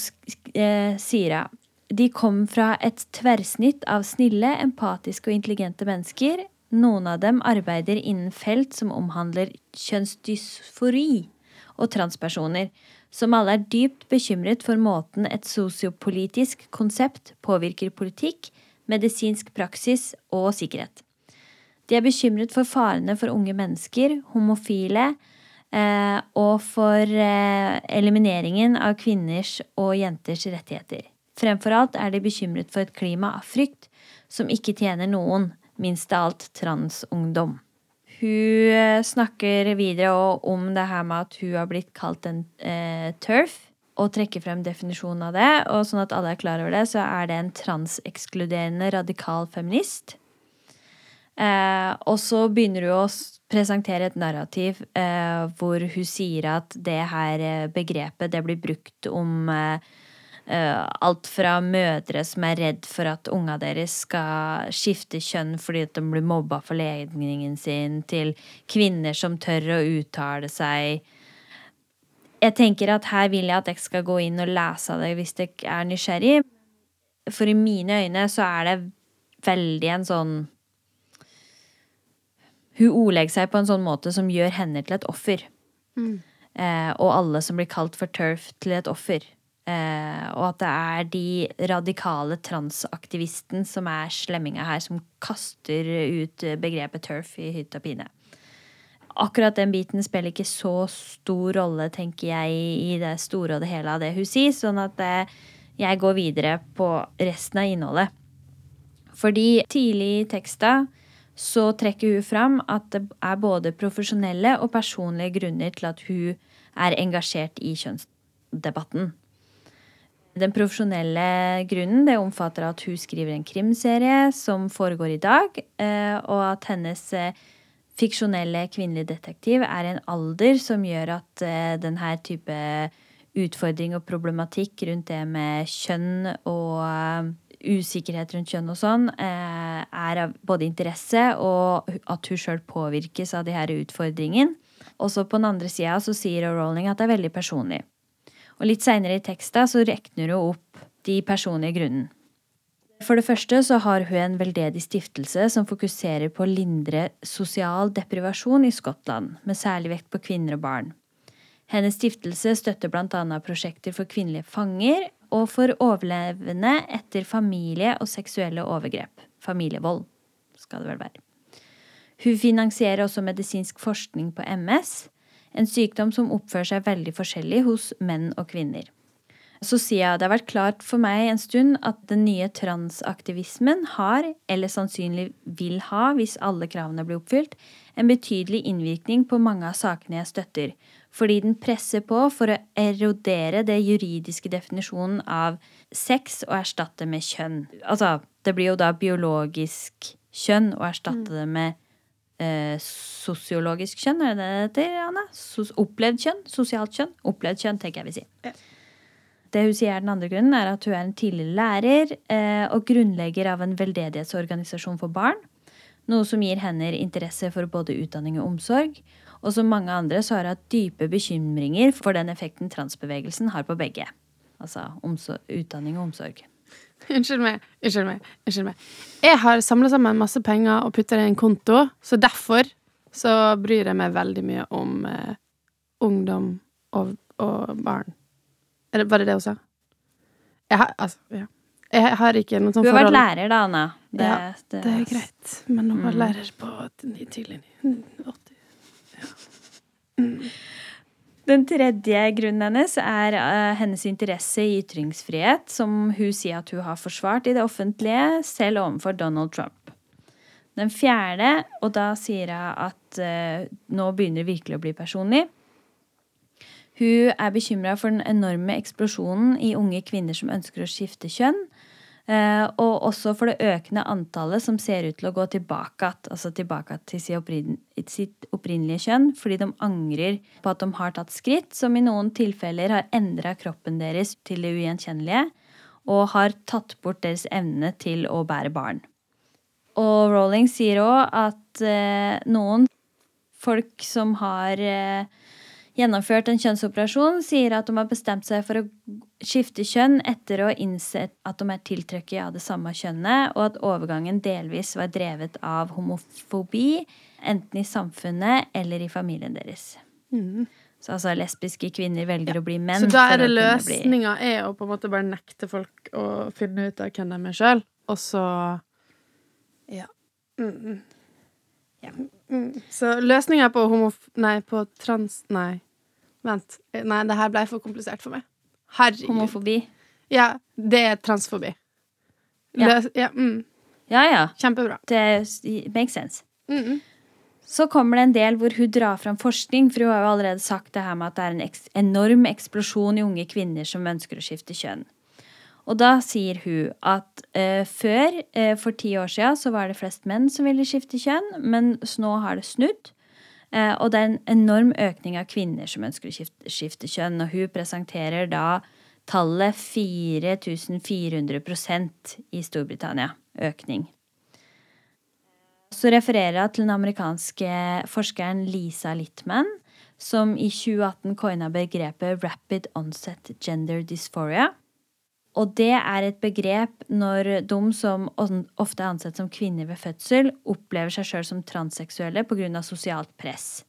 eh, sier hun de kom fra et tverrsnitt av snille, empatiske og intelligente mennesker. Noen av dem arbeider innen felt som omhandler kjønnsdysfori og transpersoner, som alle er dypt bekymret for måten et sosiopolitisk konsept påvirker politikk, medisinsk praksis og sikkerhet. De er bekymret for farene for unge mennesker, homofile, eh, og for eh, elimineringen av kvinners og jenters rettigheter. Fremfor alt er de bekymret for et klima av frykt som ikke tjener noen, minst av alt transungdom. Hun eh, snakker videre om det her med at hun har blitt kalt en eh, turf og trekker frem definisjonen av det. Og sånn at alle er klar over det, så er det en transekskluderende radikal feminist. Eh, og så begynner hun å presentere et narrativ eh, hvor hun sier at det her eh, begrepet det blir brukt om eh, alt fra mødre som er redd for at unga deres skal skifte kjønn fordi at de blir mobba for legningen sin, til kvinner som tør å uttale seg jeg tenker at her vil jeg at dere skal gå inn og lese det hvis dere er nysgjerrig. For i mine øyne så er det veldig en sånn Hun ordlegger seg på en sånn måte som gjør henne til et offer. Mm. Eh, og alle som blir kalt for turf, til et offer. Eh, og at det er de radikale transaktivisten som er slemminga her, som kaster ut begrepet turf i hytt og pine akkurat den biten spiller ikke så stor rolle, tenker jeg, i det store og det hele av det hun sier, sånn at eh, jeg går videre på resten av innholdet. Fordi tidlig i teksta så trekker hun fram at det er både profesjonelle og personlige grunner til at hun er engasjert i kjønnsdebatten. Den profesjonelle grunnen det omfatter at hun skriver en krimserie som foregår i dag, eh, og at hennes eh, fiksjonelle kvinnelig detektiv er en alder som gjør at uh, denne type utfordring og problematikk rundt det med kjønn og usikkerhet rundt kjønn og sånn, er av både interesse og at hun sjøl påvirkes av de her utfordringene. Også på den andre sida sier Rowling at det er veldig personlig. Og litt seinere i teksta så rekner hun opp de personlige grunnen. For det første så har hun en veldedig stiftelse som fokuserer på å lindre sosial deprivasjon i Skottland, med særlig vekt på kvinner og barn. Hennes stiftelse støtter annet prosjekter for kvinnelige fanger og for overlevende etter familie- og seksuelle overgrep. Familievold, skal det vel være. Hun finansierer også medisinsk forskning på MS, en sykdom som oppfører seg veldig forskjellig hos menn og kvinner. Så sier jeg det har vært klart for meg en stund at den nye transaktivismen har, eller sannsynlig vil ha hvis alle kravene blir oppfylt, en betydelig innvirkning på mange av sakene jeg støtter, fordi den presser på for å erodere det juridiske definisjonen av sex og erstatte med kjønn. Altså, det blir jo da biologisk kjønn å erstatte mm. det med eh, sosiologisk kjønn, er det det heter, Anna? Sos opplevd kjønn? Sosialt kjønn? Opplevd kjønn, tenker jeg vi sier. Ja. Det hun sier er den andre grunnen, er at hun er en tidligere lærer eh, og grunnlegger av en veldedighetsorganisasjon for barn. Noe som gir henne interesse for både utdanning og omsorg. Og som mange andre så har hun hatt dype bekymringer for den effekten transbevegelsen har på begge. Altså utdanning og omsorg. Unnskyld meg. Unnskyld meg. unnskyld meg. Jeg har samla sammen masse penger og putta det i en konto, så derfor så bryr jeg meg veldig mye om eh, ungdom og, og barn. Eller var det det hun sa? Jeg har, altså, ja. Jeg har ikke noe sånt forhold Du har vært lærer, da, Anna. Det, ja, det, det er greit. Men hun var mm. lærer på tidlig 80. Ja. Mm. Den tredje grunnen hennes er uh, hennes interesse i ytringsfrihet, som hun sier at hun har forsvart i det offentlige, selv overfor Donald Trump. Den fjerde, og da sier hun at uh, nå begynner det virkelig å bli personlig. Hun er bekymra for den enorme eksplosjonen i unge kvinner som ønsker å skifte kjønn. Eh, og også for det økende antallet som ser ut til å gå tilbake, altså tilbake til sitt opprinnelige kjønn, fordi de angrer på at de har tatt skritt som i noen tilfeller har endra kroppen deres til det ugjenkjennelige, og har tatt bort deres evne til å bære barn. Og Rowling sier òg at eh, noen folk som har eh, gjennomført en kjønnsoperasjon, sier at de har bestemt seg for å skifte kjønn etter å ha innsett at de er tiltrukket av det samme kjønnet, og at overgangen delvis var drevet av homofobi, enten i samfunnet eller i familien deres. Mm. Så altså lesbiske kvinner velger ja. å bli menn. Så da er det løsninga bli... er å på en måte bare nekte folk å finne ut av hvem de er sjøl, og så Ja. Mm. Ja. Mm. Så løsninga på homof... Nei, på trans... Nei. Vent. Nei, det her ble for komplisert for meg. Herregud. Homofobi. Ja, det er transfobi. Ja. ja, mm. ja, ja. Kjempebra. Det makes sense. Mm -mm. Så kommer det en del hvor hun drar fram forskning, for hun har jo allerede sagt det her med at det er en enorm eksplosjon i unge kvinner som ønsker å skifte kjønn. Og da sier hun at eh, før, eh, for ti år siden, så var det flest menn som ville skifte kjønn, men nå har det snudd. Eh, og det er en enorm økning av kvinner som ønsker å skifte, skifte kjønn. Og hun presenterer da tallet 4400% i Storbritannia. Økning. Så refererer hun til den amerikanske forskeren Lisa Littman, som i 2018 coina begrepet rapid onset gender dysphoria. Og det er et begrep når de som ofte er ansett som kvinner ved fødsel, opplever seg sjøl som transseksuelle pga. sosialt press,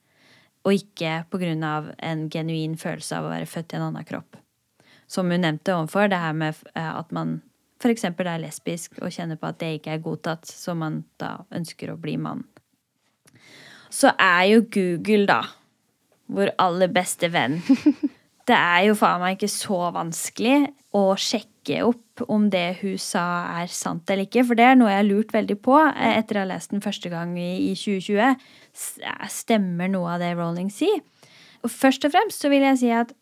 og ikke pga. en genuin følelse av å være født i en annen kropp. Som hun nevnte ovenfor, det her med eh, at man f.eks. er lesbisk og kjenner på at det ikke er godtatt, så man da ønsker å bli mann. Så er jo Google, da, vår aller beste venn. Det er jo faen meg ikke så vanskelig å sjekke opp om det hun sa er sant eller ikke. For det er noe jeg har lurt veldig på eh, etter å ha lest den første gang i 2020. Stemmer noe av det Rolling sier? Og først og fremst så vil jeg si at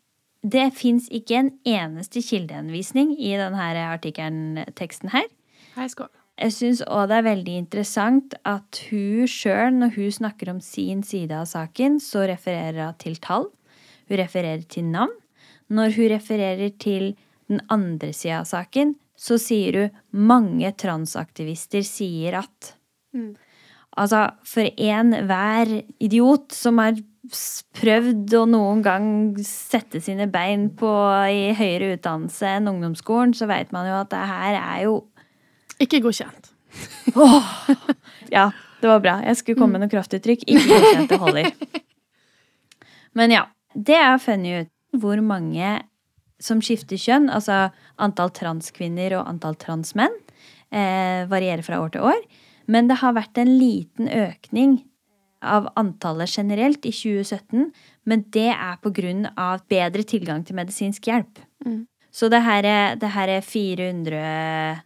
det fins ikke en eneste kildeanvisning i denne artikkelen, teksten her. Hei, skål. Jeg syns òg det er veldig interessant at hun sjøl, når hun snakker om sin side av saken, så refererer hun til tall. Hun refererer til navn. Når hun refererer til den andre sida av saken, så sier du mange transaktivister sier at. Mm. Altså, for enhver idiot som har prøvd å noen gang sette sine bein på i høyere utdannelse enn ungdomsskolen, så veit man jo at det her er jo Ikke godkjent. oh, ja, det var bra. Jeg skulle komme med noe kraftuttrykk. Ikke godkjent, det holder. Men ja, det er funny ut hvor mange som skifter kjønn, altså antall transkvinner og antall transmenn, eh, varierer fra år til år. Men det har vært en liten økning av antallet generelt i 2017. Men det er av bedre tilgang til medisinsk hjelp. Mm. Så det her, er, det her er 400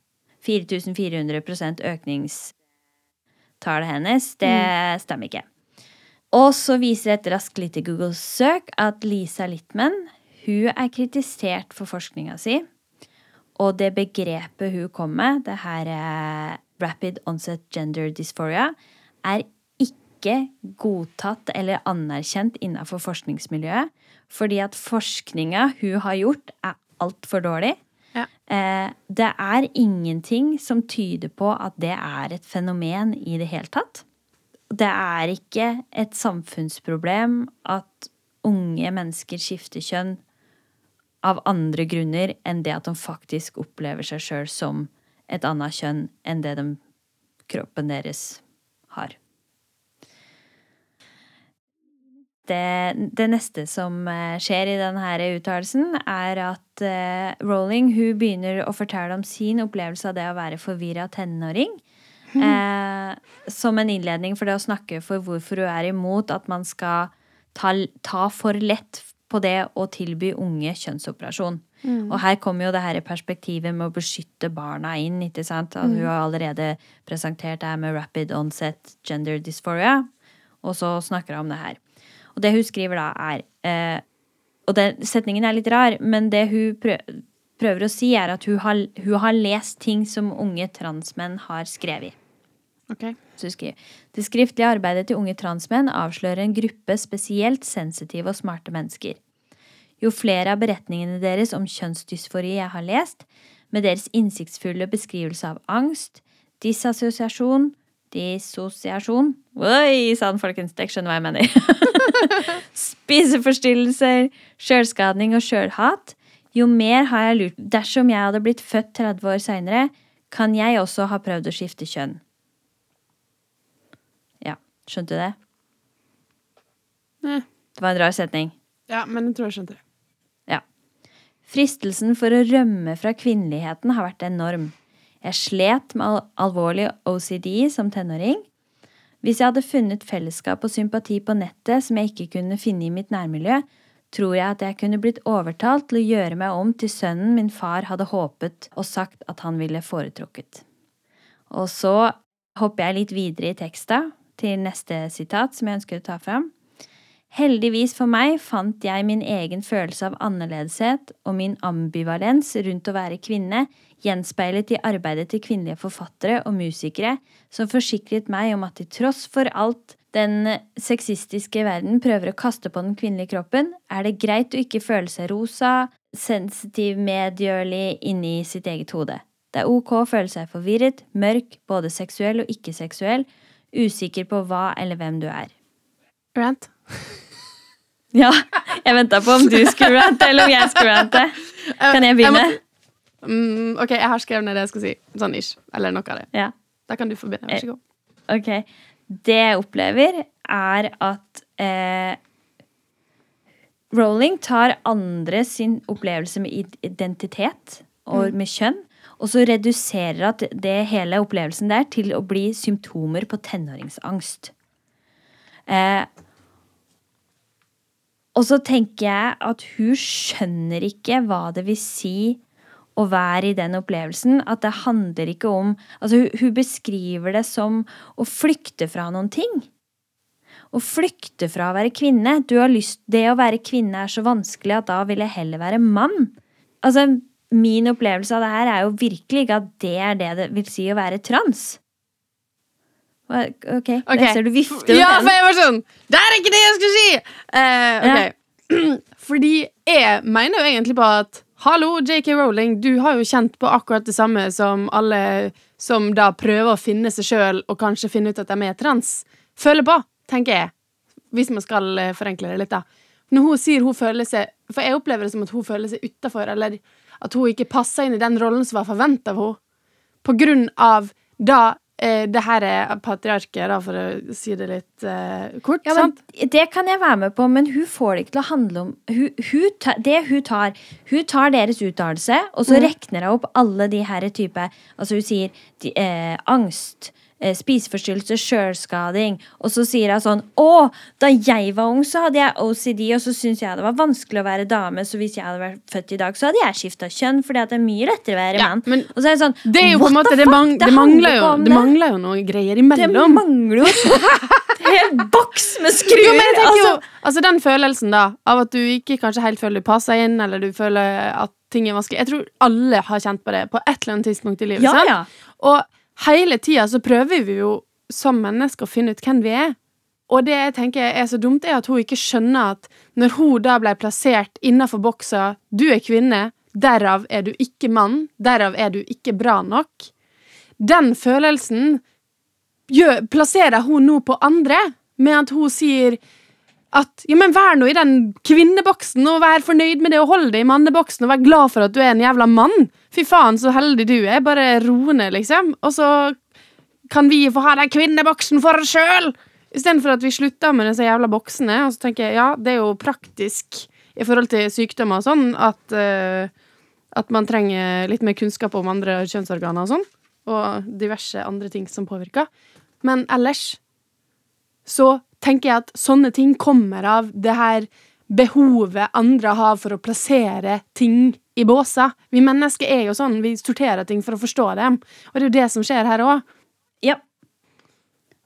4400% økningstallet hennes. Det mm. stemmer ikke. Og så viser et raskt lite Google-søk at Lisa Littman hun er kritisert for forskninga si. Og det begrepet hun kom med, det her rapid onset gender dysphoria, er ikke godtatt eller anerkjent innafor forskningsmiljøet. Fordi at forskninga hun har gjort, er altfor dårlig. Ja. Eh, det er ingenting som tyder på at det er et fenomen i det hele tatt. Det er ikke et samfunnsproblem at unge mennesker skifter kjønn av andre grunner enn det at de faktisk opplever seg sjøl som et annet kjønn enn det de, kroppen deres har. Det, det neste som eh, skjer i denne uttalelsen, er at uh, Rowling begynner å fortelle om sin opplevelse av det å være forvirra tenåring. Eh, som en innledning for det å snakke for hvorfor hun er imot at man skal ta, ta for lett på det å tilby unge kjønnsoperasjon. Og her kommer jo det her perspektivet med å beskytte barna inn. ikke sant? At hun har allerede presentert det her med rapid onset gender dysphoria, og så snakker hun om det her. Og det hun skriver da, er eh, Og den setningen er litt rar, men det hun prø- prøver å si, er at hun har, hun har lest ting som unge transmenn har skrevet. Ok. Så skriver Det skriftlige arbeidet til unge transmenn avslører en gruppe spesielt sensitive og smarte mennesker. Jo flere av beretningene deres om kjønnsdysfori jeg har lest, med deres innsiktsfulle beskrivelse av angst, disassosiasjon Dissosiasjon Oi sann, folkens, dere skjønner hva jeg mener. Spiseforstyrrelser, sjølskading og sjølhat. Jo mer har jeg lurt Dersom jeg hadde blitt født 30 år seinere, kan jeg også ha prøvd å skifte kjønn. Skjønte du det? Nei. Det var en rar setning. Ja, men jeg tror jeg skjønte det. Ja. Fristelsen for å rømme fra kvinneligheten har vært enorm. Jeg slet med al alvorlig OCD som tenåring. Hvis jeg hadde funnet fellesskap og sympati på nettet som jeg ikke kunne finne i mitt nærmiljø, tror jeg at jeg kunne blitt overtalt til å gjøre meg om til sønnen min far hadde håpet og sagt at han ville foretrukket. Og så hopper jeg litt videre i teksta til neste sitat som jeg ønsker å ta fram. Heldigvis for meg fant jeg min egen følelse av annerledeshet og min ambivalens rundt å være kvinne gjenspeilet i arbeidet til kvinnelige forfattere og musikere som forsikret meg om at til tross for alt den sexistiske verden prøver å kaste på den kvinnelige kroppen, er det greit å ikke føle seg rosa, sensitiv, medgjørlig inni sitt eget hode. Det er ok å føle seg forvirret, mørk, både seksuell og ikke-seksuell, usikker på hva eller hvem du er. Rant? Ja, jeg venta på om du skulle rante, eller om jeg skulle rante. Kan jeg begynne? må- Mm, ok, jeg har skrevet ned det jeg skal si. Sånn ish. Eller noe av det. Ja. Da kan du begynne. Vær så god. Ok. Det jeg opplever, er at eh, Rowling tar andre sin opplevelse med identitet og med kjønn, og så reduserer at det hele opplevelsen der til å bli symptomer på tenåringsangst. Eh, og så tenker jeg at hun skjønner ikke hva det vil si å være i den opplevelsen. At det handler ikke om Altså, hun, hun beskriver det som å flykte fra noen ting. Å flykte fra å være kvinne. Du har lyst, det å være kvinne er så vanskelig at da vil jeg heller være mann. Altså, min opplevelse av det her er jo virkelig ikke at det er det det vil si å være trans. Ok, okay. der ser du vifte med Ja, den. for jeg var sånn Det er ikke det jeg skulle si! Uh, okay. ja. Fordi jeg mener jo egentlig på at Hallo, JK Rowling, du har jo kjent på akkurat det samme som alle som da prøver å finne seg sjøl og kanskje finne ut at de er trans, føler på, tenker jeg. Hvis man skal eh, forenkle det litt, da. Når hun sier hun føler seg For jeg opplever det som at hun føler seg utafor, eller at hun ikke passa inn i den rollen som var forventa av henne. På grunn av da eh, det her er patriarket, da, for å si det litt eh, kort. Ja, sant? Det kan jeg være med på, men hun får det ikke til å handle om hun, hun ta, Det hun tar Hun tar deres uttalelse, og så rekner hun opp alle de her type Altså, hun sier de, eh, angst, eh, spiseforstyrrelse, sjølskading, og så sier hun sånn Å, da jeg var ung, så hadde jeg OCD, og så syntes jeg det var vanskelig å være dame, så hvis jeg hadde vært født i dag, så hadde jeg skifta kjønn, fordi at det er mye lettere å være Ja, mann. men og så er det sånn Det er jo på en måte Det, mang det, mangler, jo, det mangler jo noen greier Det mangler jo en hel boks med skruer! Jo, tenker jo, altså. altså Den følelsen da av at du ikke kanskje helt føler du passer inn, eller du føler at ting er vanskelig Jeg tror alle har kjent på det på et eller annet tidspunkt i livet. Ja, ja. Og hele tida så prøver vi jo som mennesker å finne ut hvem vi er. Og det jeg tenker er så dumt, er at hun ikke skjønner at når hun da ble plassert innafor boksa 'du er kvinne', derav er du ikke mann, derav er du ikke bra nok Den følelsen plasserer hun nå på andre, med at hun sier at ja, men vær nå i den kvinneboksen og vær fornøyd med det og hold deg i manneboksen og vær glad for at du er en jævla mann. Fy faen, så heldig du er. Bare ro ned, liksom. Og så kan vi få ha den kvinneboksen for oss sjøl! Istedenfor at vi slutter med disse jævla boksene. Og så tenker jeg ja, det er jo praktisk i forhold til sykdommer og sånn at, uh, at man trenger litt mer kunnskap om andre kjønnsorganer og sånn. Og diverse andre ting som påvirker. Men ellers så tenker jeg at sånne ting kommer av det her behovet andre har for å plassere ting i båser. Vi mennesker er jo sånn, vi sorterer ting for å forstå dem. Og det er jo det som skjer her òg. Ja.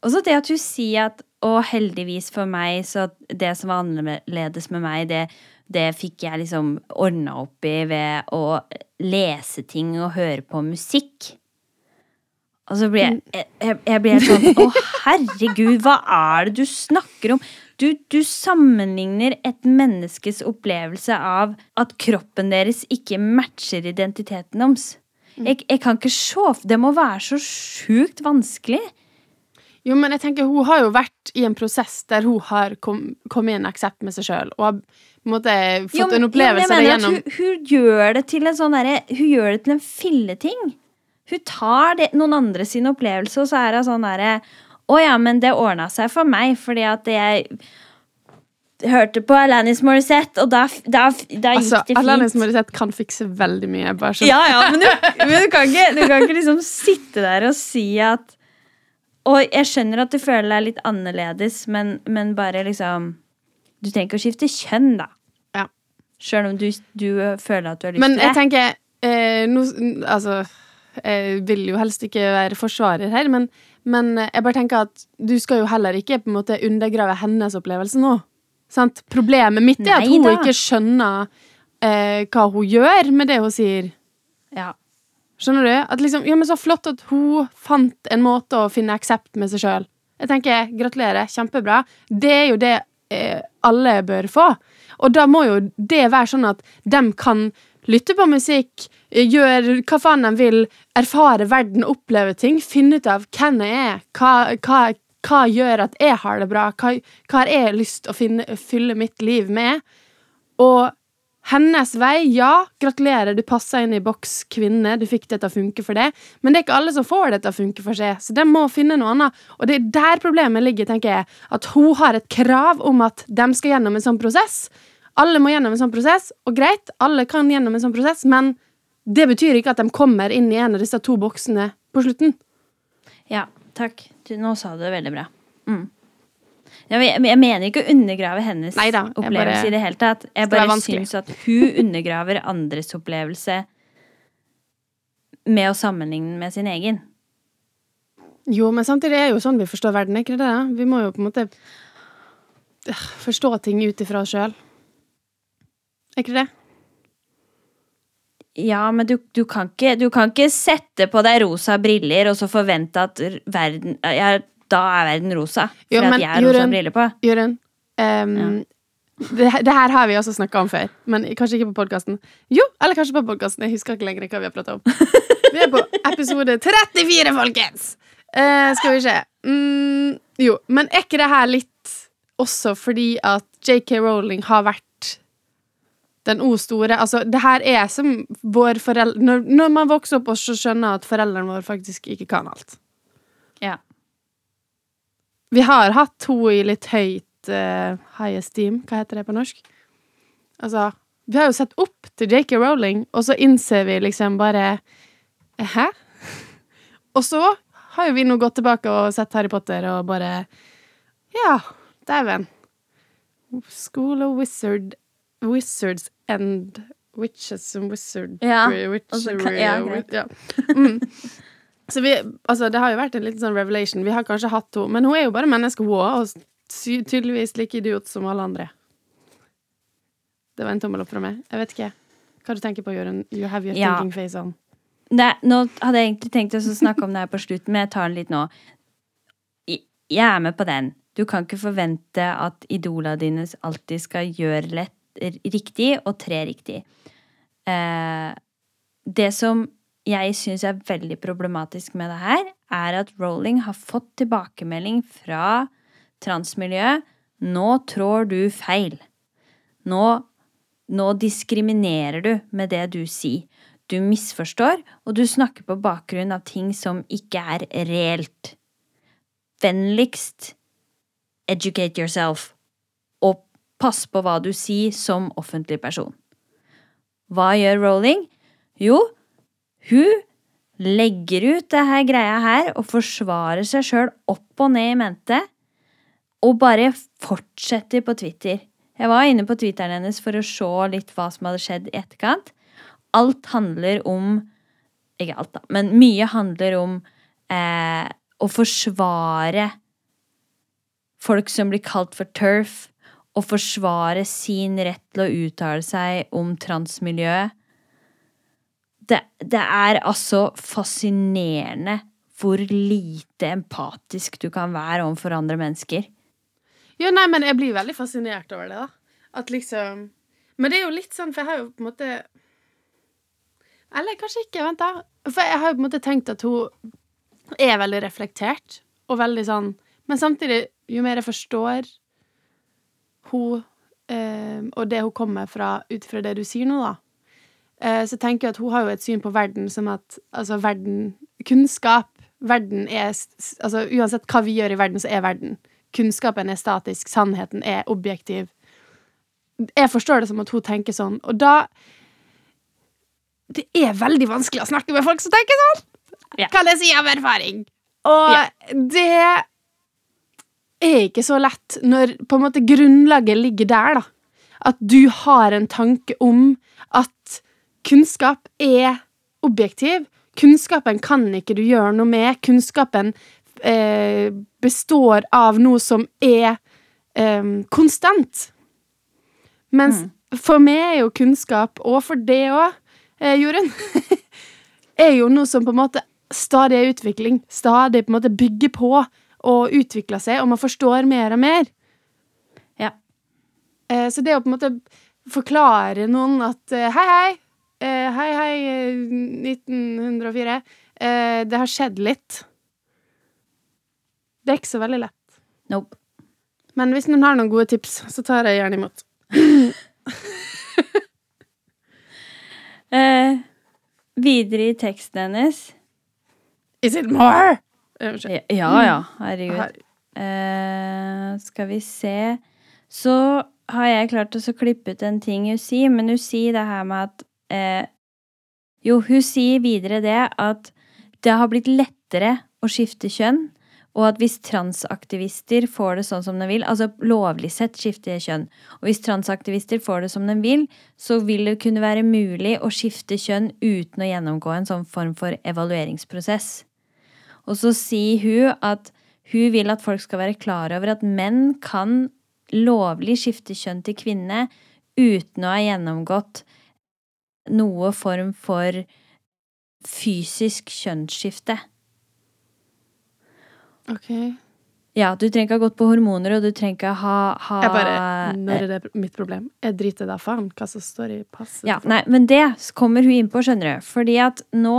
Og så det at du sier at Og heldigvis for meg, så det som var annerledes med meg, det, det fikk jeg liksom ordna opp i ved å lese ting og høre på musikk. Og så blir jeg, jeg, jeg blir helt sånn Å, herregud, hva er det du snakker om? Du, du, sammenligner et menneskes opplevelse av at kroppen deres ikke matcher identiteten deres. Jeg, jeg kan ikke se Det må være så sjukt vanskelig. Jo, men jeg tenker hun har jo vært i en prosess der hun har kommet kom i en aksept med seg sjøl, og har måte fått jo, en opplevelse jo, gjennom hun, hun, gjør det til en sånn derre Hun gjør det til en filleting. Hun tar det, noen andre sin opplevelse, og så er hun sånn derre Å ja, men det ordna seg for meg, fordi at jeg hørte på Alanis Morissette, og da, da, da altså, gikk det fint. Alanis Morissette kan fikse veldig mye. Ja, ja, men, du, men du, kan ikke, du, kan ikke, liksom sitte der og si at Og jeg skjønner at du føler deg litt annerledes, men, men bare liksom Du trenger ikke å skifte kjønn, da. Ja. Sjøl om du, du, føler at du har lyst til det. Men jeg tenker eh, no, Altså jeg vil jo helst ikke være forsvarer her, men, men, jeg bare tenker at du skal jo heller ikke på en måte undergrave hennes opplevelse nå. Sant? Problemet mitt er at hun ikke skjønner eh, hva hun gjør med det hun sier. Ja. Skjønner du? At liksom, ja, men Så flott at hun fant en måte å finne aksept med seg sjøl. Jeg tenker, Gratulerer. Kjempebra. Det er jo det eh, alle bør få. Og da må jo det være sånn at de kan lytte på musikk, gjøre hva faen de vil, erfare verden, oppleve ting, finne ut av hvem jeg er, hva, hva, hva gjør at jeg har det bra, hva, hva har jeg lyst til å finne, fylle mitt liv med? Og hennes vei, ja, gratulerer, du passa inn i boks kvinne, du fikk det til å funke for det, men det er ikke alle som får det til å funke for seg, så de må finne noe annet. Og det er der problemet ligger, tenker jeg, at hun har et krav om at de skal gjennom en sånn prosess. Alle må gjennom en sånn prosess, og greit, alle kan gjennom en sånn prosess, men det betyr ikke at de kommer inn i en av disse to boksene på slutten. Ja, takk. Du, nå sa du det veldig bra. Mm. Jeg, jeg, mener ikke å undergrave hennes Neida, opplevelse bare, i det hele tatt. Jeg bare syns at hun undergraver andres opplevelse med å sammenligne med sin egen. Jo, men samtidig er det jo sånn vi forstår verden, er ikke det? Vi må jo på en måte forstå ting ut ifra oss sjøl. Er ikke det? Ja, men du, du, kan ikke, du, kan ikke, sette på deg rosa briller og så forvente at verden ja, Da er verden rosa. Fordi jo, men, at jeg har rosa briller på. Jørund, um, ja. det, det, her har vi også snakka om før, men kanskje ikke på podkasten. Jo, eller kanskje på podkasten. Jeg husker ikke lenger hva vi har prata om. Vi er på episode 34, folkens! Uh, skal vi se. Mm, jo, men er ikke det her litt også fordi at JK Rowling har vært den O store Altså, det her er som vår foreldre når, når, man vokser opp og skjønner at foreldrene våre faktisk ikke kan alt. Ja. Vi har hatt henne i litt høyt uh, high esteem. Hva heter det på norsk? Altså Vi har jo sett opp til JK Rowling, og så innser vi liksom bare Hæ? og så har jo vi nå gått tilbake og sett Harry Potter og bare Ja, dæven. School of Wizard Wizards and Witches and Wizard Ja. Witchery, ja, ja. Mm. Så vi, altså, det har jo vært en liten sånn revelation. Vi har kanskje hatt henne, men hun er jo bare menneske, hun òg, og tydeligvis like idiot som alle andre. Det var en tommel opp fra meg. Jeg vet ikke hva du tenker på, Jørund. You have your ja. thinking face on. Det, nå hadde jeg egentlig tenkt å snakke om det her på slutten, men jeg tar den litt nå. Jeg er med på den. Du kan ikke forvente at idola dine alltid skal gjøre lett, riktig og tre riktig. Eh, det som jeg syns er veldig problematisk med det her, er at Rowling har fått tilbakemelding fra transmiljøet. Nå trår du feil. Nå, nå diskriminerer du med det du sier. Du misforstår, og du snakker på bakgrunn av ting som ikke er reelt. Vennligst educate yourself, og pass på hva du sier som offentlig person. Hva gjør Rowling? Jo, hun legger ut det her greia her og forsvarer seg sjøl opp og ned i mente, og bare fortsetter på Twitter. Jeg var inne på Twitteren hennes for å se litt hva som hadde skjedd i etterkant. Alt handler om Ikke alt, da, men mye handler om eh, å forsvare folk som blir kalt for turf, og forsvare sin rett til å uttale seg om transmiljøet det, det er altså fascinerende hvor lite empatisk du kan være overfor andre mennesker. Ja, nei, men jeg blir veldig fascinert over det, da. At liksom Men det er jo litt sånn, for jeg har jo på en måte Eller kanskje ikke, vent, da. For jeg har jo på en måte tenkt at hun er veldig reflektert, og veldig sånn Men samtidig, jo mer jeg forstår hun eh, og det hun kommer fra ut fra det du sier nå, da, Eh, så tenker jeg at hun har jo et syn på verden som at altså verden Kunnskap Verden er Altså uansett hva vi gjør i verden, så er verden. Kunnskapen er statisk, sannheten er objektiv. Jeg forstår det som at hun tenker sånn, og da Det er veldig vanskelig å snakke med folk som tenker sånn! Ja. Kan jeg si av erfaring. Og ja. det er ikke så lett når på en måte grunnlaget ligger der, da. At du har en tanke om at kunnskap er objektiv. Kunnskapen kan ikke du gjøre noe med. Kunnskapen eh, består av noe som er eh, konstant. Mens mm. for meg er jo kunnskap, og for det òg, eh, Jorunn, er jo noe som på en måte stadig er utvikling. Stadig på en måte bygger på og utvikla seg, og man forstår mer og mer. Ja. Eh, så det å på en måte forklare noen at eh, hei, hei, Eh, hei, hei, 1904. Eh, det har skjedd litt. Det er ikke så veldig lett. Nope. Men hvis noen har noen gode tips, så tar jeg gjerne imot. eh, videre i teksten hennes Is it more? Ja, ja. Herregud. Eh, skal vi se Så har jeg klart å klippe ut en ting hun sier, men hun sier det her med at eh, Jo, hun sier videre det at det har blitt lettere å skifte kjønn, og at hvis transaktivister får det sånn som de vil, altså lovlig sett skifte kjønn, og hvis transaktivister får det som de vil, så vil det kunne være mulig å skifte kjønn uten å gjennomgå en sånn form for evalueringsprosess. Og så sier hun at hun vil at folk skal være klar over at menn kan lovlig skifte kjønn til kvinne uten å ha gjennomgått noe form for fysisk kjønnsskifte. OK. Ja, du trenger ikke ha gått på hormoner, og du trenger ikke ha, ha Jeg bare Når er det mitt problem? Jeg driter da faen hva som står i passet. Ja, nei, men det kommer hun inn på, skjønner du. Fordi at nå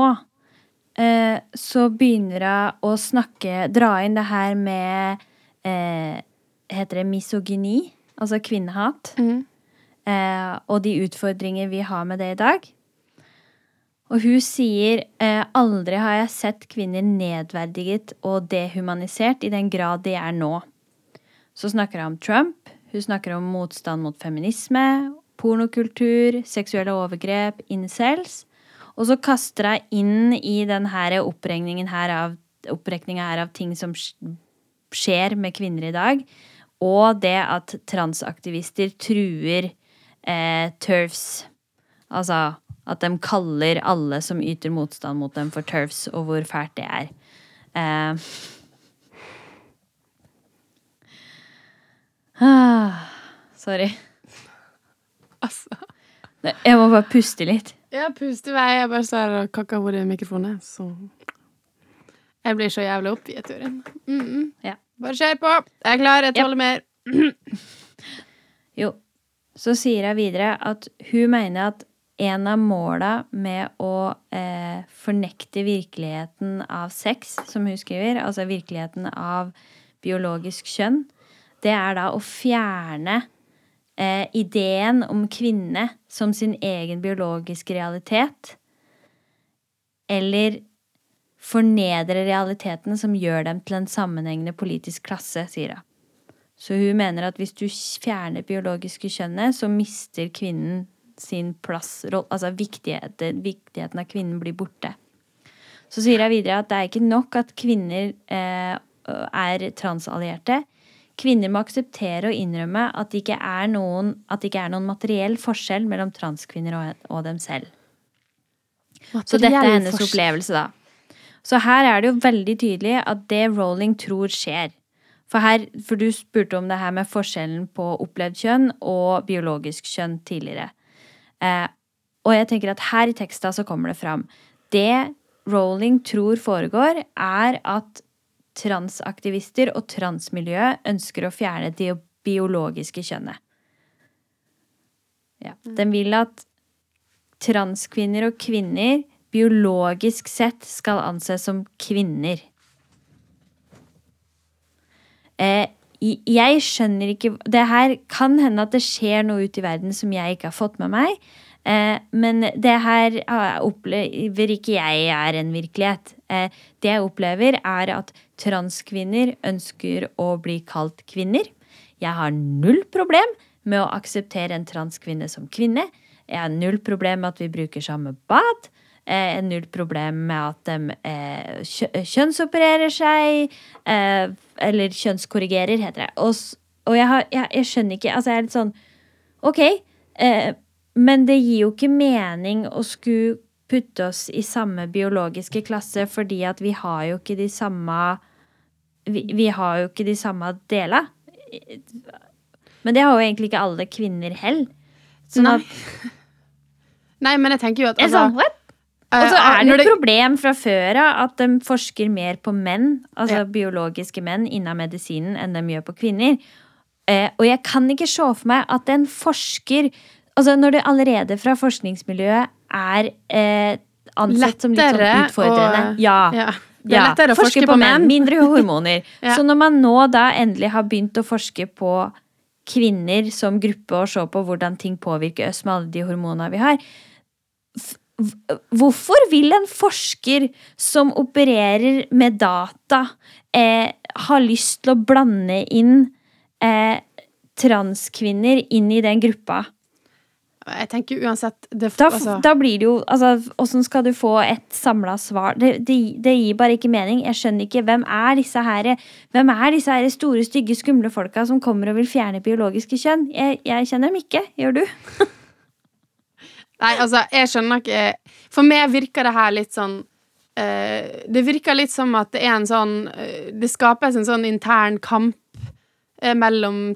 eh, så begynner hun å snakke Dra inn det her med eh, Heter det misogyni? Altså kvinnehat. Mm eh, og de utfordringer vi har med det i dag. Og hun sier eh, aldri har jeg sett kvinner nedverdiget og dehumanisert i den grad de er nå. Så snakker hun om Trump, hun snakker om motstand mot feminisme, pornokultur, seksuelle overgrep, incels. Og så kaster hun inn i denne oppregningen her av, her av ting som skjer med kvinner i dag, og det at transaktivister truer eh, turfs. Altså at de kaller alle som yter motstand mot dem, for turfs, og hvor fælt det er. Eh. Ah, sorry. Altså Jeg må bare puste litt. Ja, pust i vei. Jeg bare står og kakker hodet i mikrofonen, så Jeg blir så jævlig oppgitt, Turin. Mm -mm. Ja. Bare kjør på. Jeg er klar. Jeg tåler mer. Jo. Så sier hun videre at hun mener at en av måla med å eh, fornekte virkeligheten av sex, som hun skriver, altså virkeligheten av biologisk kjønn, det er da å fjerne eh, ideen om kvinne som sin egen biologiske realitet. Eller fornedre realiteten som gjør dem til en sammenhengende politisk klasse, sier hun. Så hun mener at hvis du fjerner biologiske kjønnet, så mister kvinnen sin plass Altså viktigheten, viktigheten av kvinnen blir borte. Så sier jeg videre at det er ikke nok at kvinner eh, er transallierte. Kvinner må akseptere og innrømme at det ikke er noen, det ikke er noen materiell forskjell mellom transkvinner og, og dem selv. Materiell så dette er hennes opplevelse, da. Så her er det jo veldig tydelig at det Rowling tror skjer. For, her, for du spurte om det her med forskjellen på opplevd kjønn og biologisk kjønn tidligere. Eh, og jeg tenker at her i teksta så kommer det fram. Det Rowling tror foregår, er at transaktivister og transmiljø ønsker å fjerne det biologiske kjønnet. Ja. Mm. Den vil at transkvinner og kvinner biologisk sett skal anses som kvinner. Eh, jeg skjønner ikke Det her kan hende at det skjer noe ute i verden som jeg ikke har fått med meg. Eh, men det her opplever ikke jeg er en virkelighet. Eh, det jeg opplever, er at transkvinner ønsker å bli kalt kvinner. Jeg har null problem med å akseptere en transkvinne som kvinne. Jeg har null problem med at vi bruker samme bad. Eh, null problem med at de eh, kjønnsopererer seg. Eh, eller kjønnskorrigerer, heter det. Og, og jeg, har, jeg, jeg, skjønner ikke Altså, jeg er litt sånn OK, eh, men det gir jo ikke mening å skulle putte oss i samme biologiske klasse fordi at vi har jo ikke de samme Vi, vi har jo ikke de samme delene. Men det har jo egentlig ikke alle kvinner heller. Sånn Nei. at Nei, men jeg tenker jo at altså, sånn. Og så er det et problem fra før av at de forsker mer på menn, altså ja. biologiske menn, innen medisinen enn de gjør på kvinner. Eh, og jeg kan ikke se for meg at en forsker Altså når det allerede fra forskningsmiljøet er eh, ansett som litt sånn utfordrende. Og, ja. ja. Det er lettere å forske, forske på, på menn. Mindre hormoner. Så når man nå da endelig har begynt å forske på kvinner som gruppe og se på hvordan ting påvirker oss med alle de hormonene vi har, Hvorfor vil en forsker som opererer med data, eh, ha lyst til å blande inn eh, transkvinner inn i den gruppa? Jeg tenker uansett det, da, altså. da, blir det jo altså, Åssen skal du få et samla svar? Det, det, det, gir bare ikke mening. Jeg skjønner ikke hvem er disse her Hvem er disse her store, stygge, skumle folka som kommer og vil fjerne biologiske kjønn? Jeg, jeg kjenner dem ikke. Gjør du? Nei, altså, jeg skjønner ikke For meg virker det her litt sånn uh, Det virker litt som at det er en sånn uh, Det skapes en sånn intern kamp uh, mellom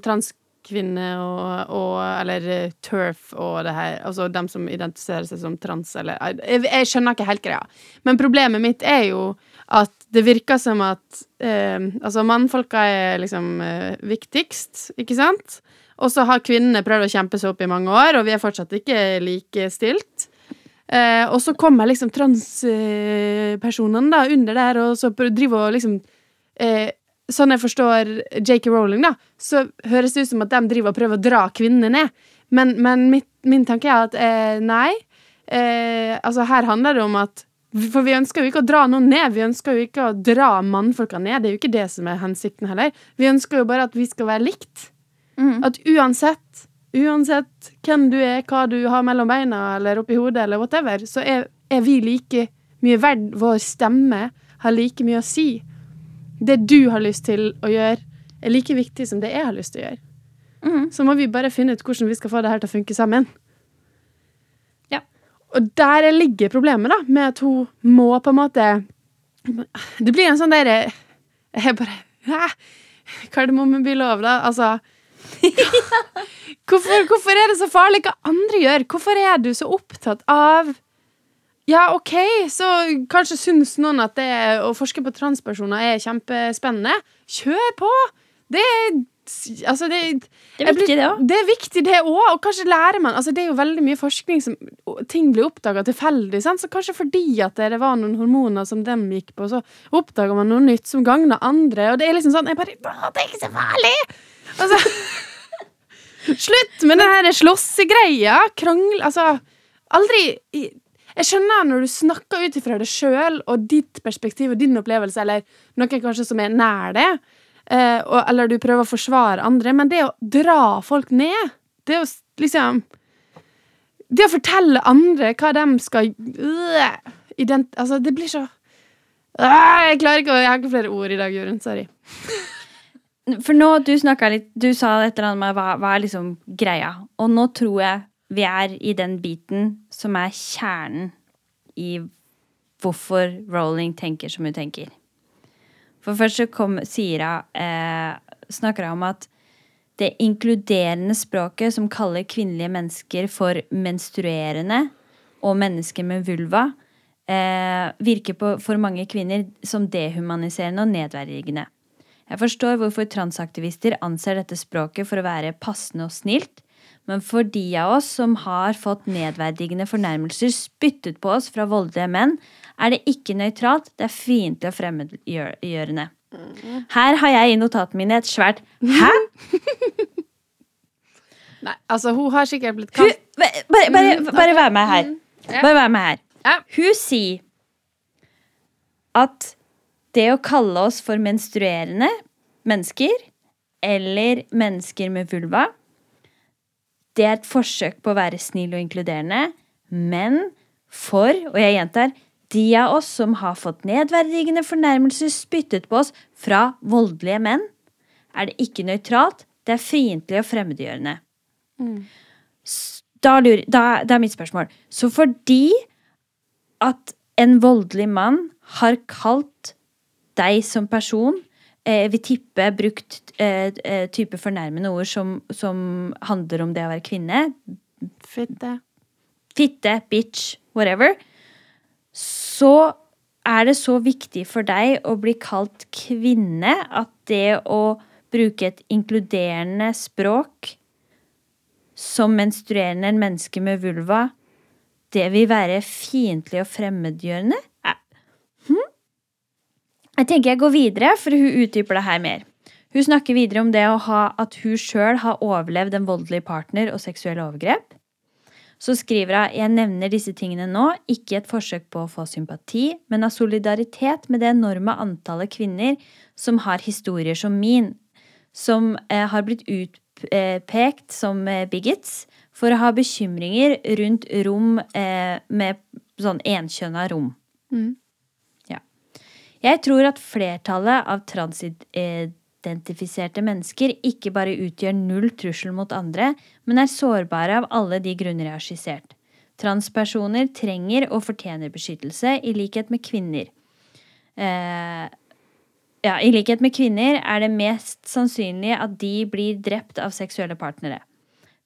transkvinner og, og, Eller turf og det her Altså dem som identifiserer seg som trans, eller jeg, jeg skjønner ikke helt greia. Men problemet mitt er jo at det virker som at Altså, mannfolka er liksom viktigst, ikke sant? Og så har kvinnene prøvd å kjempe seg opp i mange år, og vi er fortsatt ikke likestilt. Eh, og så kommer liksom transpersonene da under der, og så driver og liksom eh, Sånn jeg forstår J.K. Rowling, da, så høres det ut som at de driver og prøver å dra kvinnene ned. Men, men mitt, min tanke er at eh, nei. Eh, altså, her handler det om at For vi ønsker jo ikke å dra noen ned. Vi ønsker jo ikke å dra mannfolka ned. Det er jo ikke det som er hensikten heller. Vi ønsker jo bare at vi skal være likt. Mm. At uansett, uansett hvem du er, hva du har mellom beina eller oppi hodet, eller whatever, så er, er vi like mye verd. Vår stemme har like mye å si. Det du har lyst til å gjøre, er like viktig som det jeg har lyst til å gjøre. Mm. Så må vi bare finne ut hvordan vi skal få det her til å funke sammen. Ja. Og der ligger problemet, da, med at hun må på en måte Det blir en sånn derre Jeg bare Hæ? Kardemomme blir lov, da. Altså hvorfor, hvorfor, er det så farlig hva andre gjør? Hvorfor er du så opptatt av Ja, OK, så kanskje syns noen at det å forske på transpersoner er kjempespennende. kjør på! Det er Altså, det, Det er viktig, det òg. det er viktig, det òg. Og kanskje lærer man altså Det er jo veldig mye forskning som ting blir oppdaga tilfeldig. Sant? Så kanskje fordi at det var noen hormoner som dem gikk på, så oppdager man noe nytt som gagna andre. Og det er liksom sånn jeg bare, Det er ikke så farlig! Altså Slutt med den her slåssegreia. Krangle Altså, aldri i- Jeg skjønner når du snakker ut ifra det sjøl og ditt perspektiv og din opplevelse, eller noen kanskje som er nær det, eh, eller du prøver å forsvare andre, men det å dra folk ned, det å liksom Det å fortelle andre hva de skal øh, ident... Altså, det blir så øh, Jeg klarer ikke å Jeg har ikke flere ord i dag, Jørund. Sorry. For nå, du snakka litt Du sa et eller annet med hva, hva er liksom greia. Og nå tror jeg vi er i den biten som er kjernen i hvorfor Rowling tenker som hun tenker. For først så kom, sier hun eh, Snakker hun om at det inkluderende språket som kaller kvinnelige mennesker for menstruerende og mennesker med vulva, eh, virker på, for mange kvinner som dehumaniserende og nedverdigende. Jeg forstår hvorfor transaktivister anser dette språket for å være passende og snilt, men for de av oss som har fått nedverdigende fornærmelser spyttet på oss fra voldelige menn, er det ikke nøytralt, det er fiendtlig og fremmedgjørende. Her har jeg i notatene mine et svært Hæ? Nei, altså, hun har sikkert blitt kalt bare, bare, bare, bare vær med her. Bare vær med her. Hun sier at det å kalle oss for menstruerende mennesker, eller mennesker med vulva, det er et forsøk på å være snill og inkluderende, men for, og jeg gjentar, de av oss som har fått nedverdigende fornærmelser spyttet på oss fra voldelige menn, er det ikke nøytralt, det er fiendtlig og fremmedgjørende. Mm. Da, lurer, da, da er mitt spørsmål. Så fordi at en voldelig mann har kalt deg som person eh, vil tippe brukt eh, eh, type fornærmende ord som, som handler om det å være kvinne. Fitte. Fitte, bitch, whatever. Så er det så viktig for deg å bli kalt kvinne at det å bruke et inkluderende språk som menstruerende en menneske med vulva, det vil være fiendtlig og fremmedgjørende? Jeg tenker jeg går videre, for hun utdyper det her mer. Hun snakker videre om det å ha at hun sjøl har overlevd en voldelig partner og seksuelle overgrep. Så skriver hun jeg nevner disse tingene nå, ikke et forsøk på å få sympati, men av solidaritet med det enorme antallet kvinner som har historier som min, som eh, har blitt utpekt som eh, bigots for å ha bekymringer rundt rom eh, med sånn enkjønna rom. Ja. Jeg tror at flertallet av transidentifiserte mennesker ikke bare utgjør null trussel mot andre, men er sårbare av alle de grunner jeg har skissert. Transpersoner trenger og fortjener beskyttelse, i likhet med kvinner. Eh, ja, I likhet med kvinner er det mest sannsynlig at de blir drept av seksuelle partnere.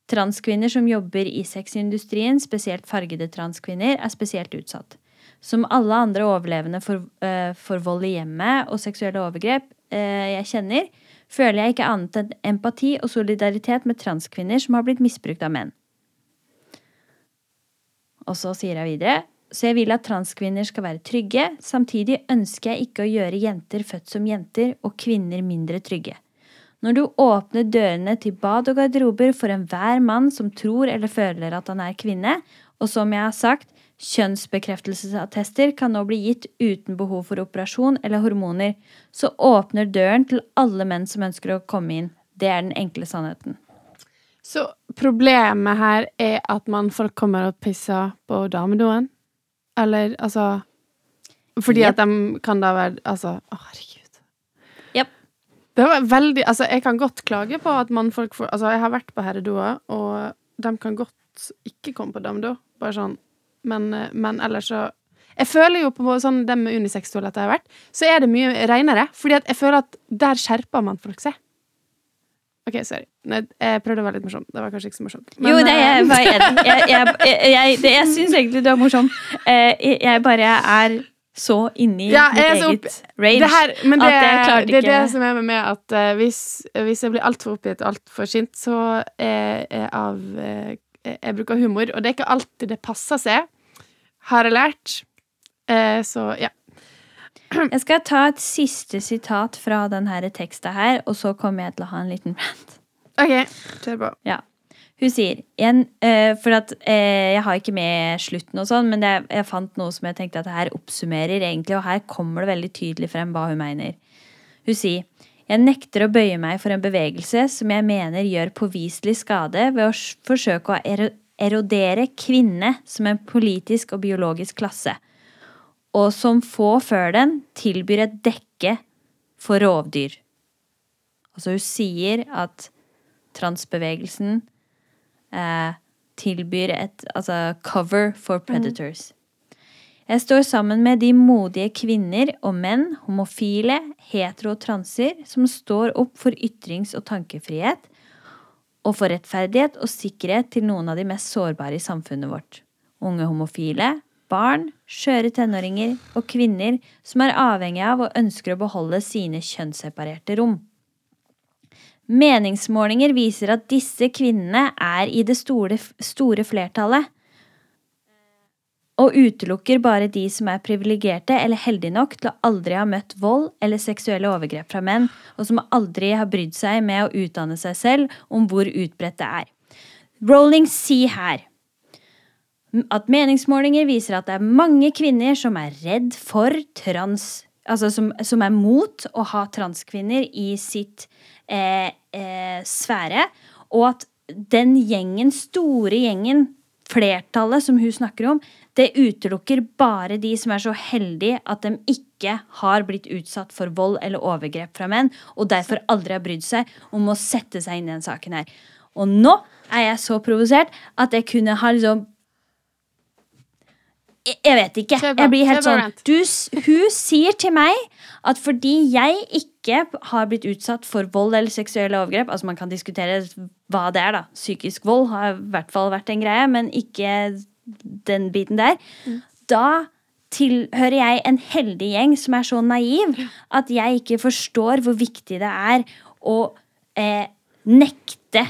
Transkvinner som jobber i sexindustrien, spesielt fargede transkvinner, er spesielt utsatt. Som alle andre overlevende for, eh, for vold i hjemmet og seksuelle overgrep eh, jeg kjenner, føler jeg ikke annet enn empati og solidaritet med transkvinner som har blitt misbrukt av menn. Og så sier jeg videre så jeg vil at transkvinner skal være trygge. Samtidig ønsker jeg ikke å gjøre jenter født som jenter og kvinner mindre trygge. Når du åpner dørene til bad og garderober for enhver mann som tror eller føler at han er kvinne, og som jeg har sagt, kjønnsbekreftelsesattester kan nå bli gitt uten behov for operasjon eller hormoner, så åpner døren til alle menn som ønsker å komme inn. Det er den enkle sannheten. Så problemet her er at mannfolk kommer og pisser på damedoen? Eller altså Fordi yep. at de kan da være Altså, å, herregud. Yep. Det var veldig Altså, jeg kan godt klage på at mannfolk får Altså, jeg har vært på herredoer, og de kan godt ikke komme på damedo. Bare sånn. Men, eh, men ellers så Jeg føler jo på sånn dem med unisex-toaletter jeg har vært, så er det mye renere. Fordi jeg føler at der skjerper man folk seg. OK, sorry. Nei, jeg prøvde å være litt morsom. Det var kanskje ikke så morsomt. Men, jo, det er eh, bare enig. Jeg, jeg, jeg, jeg, det- jeg syns egentlig du er morsom. Eh, Jeg bare er så inni Ja, mitt eget Det her, men det, at jeg klarte ikke det er det som er med meg, at hvis, hvis jeg blir altfor oppgitt og altfor sint, så er jeg av Jeg bruker humor, og det er ikke alltid det passer seg, har jeg lært. Eh, så ja. Jeg skal ta et siste sitat fra denne teksten her, og så kommer jeg til å ha en liten rant. OK, kjør på. Ja. Hun sier en, uh, For at uh, jeg har ikke med slutten og sånn, men det, jeg fant noe som jeg tenkte at det her oppsummerer egentlig, og her kommer det veldig tydelig frem hva hun mener. Hun sier jeg nekter å bøye meg for en bevegelse som jeg mener gjør påviselig skade ved å forsøke å erodere kvinne som en politisk og biologisk klasse, og som få før den tilbyr et dekke for rovdyr. Altså hun sier at transbevegelsen eh, tilbyr et altså cover for predators. Jeg står sammen med de modige kvinner og menn, homofile, hetero og transer, som står opp for ytrings- og tankefrihet, og for rettferdighet og sikkerhet til noen av de mest sårbare i samfunnet vårt. Unge homofile, barn, skjøre tenåringer og kvinner som er avhengige av og ønsker å beholde sine kjønnsseparerte rom. Meningsmålinger viser at disse kvinnene er i det store, store flertallet, og utelukker bare de som er privilegerte eller heldige nok til å aldri ha møtt vold eller seksuelle overgrep fra menn, og som aldri har brydd seg med å utdanne seg selv om hvor utbredt det er. Rolling sier her at meningsmålinger viser at det er mange kvinner som er redd for trans Altså som, som er mot å ha transkvinner i sitt eh, eh, sfære, og at den gjengen, store gjengen, flertallet som hun snakker om, det utelukker bare de som er så heldige at de ikke har blitt utsatt for vold eller overgrep fra menn, og derfor aldri har brydd seg om å sette seg inn i den saken her. Og nå er jeg så provosert at jeg kunne ha liksom jeg vet ikke. Jeg blir helt sånn du, Hun sier til meg at fordi jeg ikke har blitt utsatt for vold eller seksuelle overgrep Altså Man kan diskutere hva det er, da. Psykisk vold har i hvert fall vært en greie, men ikke den biten der. Da tilhører jeg en heldig gjeng som er så naiv at jeg ikke forstår hvor viktig det er å eh, nekte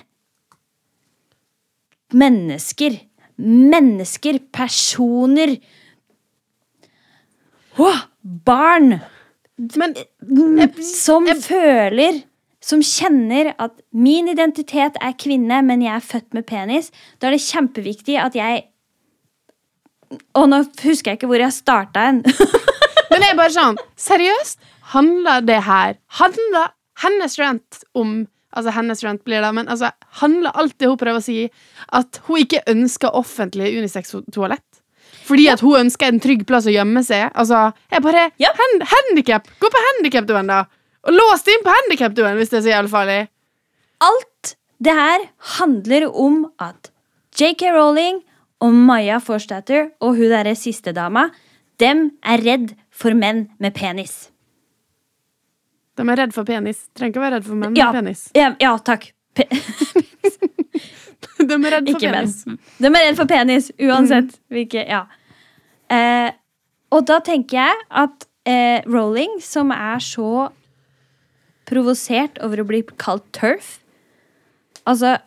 mennesker. Mennesker, personer Åh, Barn Men som føler som kjenner at min identitet er kvinne, men jeg er født med penis, da er det kjempeviktig at jeg Og nå husker jeg ikke hvor jeg starta hen. Men jeg er bare sånn Seriøst? Handler det her Handler hennes rant om Altså hennes rant blir det, men altså, handler alt det hun prøver å si, at hun ikke ønsker offentlig unisex-toalett? Fordi at hun ønsker en trygg plass å gjemme seg? Altså, jeg bare Ja. hand, Handikap! Gå på handikapduen, da! Og lås deg inn på handikapduen hvis det er så jævlig farlig. Alt det her handler om at JK Rowling og Maya Forstater og hun derre siste dama, dem er redd for menn med penis. De er redd for penis. Trenger ikke å være redd for menn Ja, med penis. ja, ja takk. Pe De er redd for Ikke menn. penis. De er redd for penis, uansett hvilke Ja. Eh, og da tenker jeg at eh, Rowling, som er så provosert over å bli kalt turf Altså,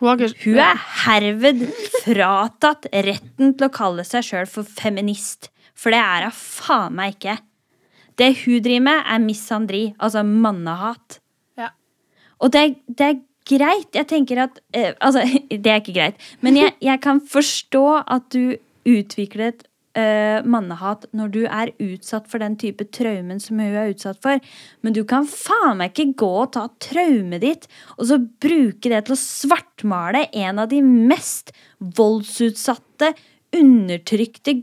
hun er herved fratatt retten til å kalle seg sjøl for feminist. For det er hun faen meg ikke. Det hun driver med, er misandri, altså mannehat. Ja. Og det, det er greit. Jeg tenker at eh, Altså, det er ikke greit. Men jeg, jeg kan forstå at du utviklet et eh, mannehat når du er utsatt for den type traumen som hun er utsatt for. Men du kan faen meg ikke gå og ta traumet ditt og så bruke det til å svartmale en av de mest voldsutsatte, undertrykte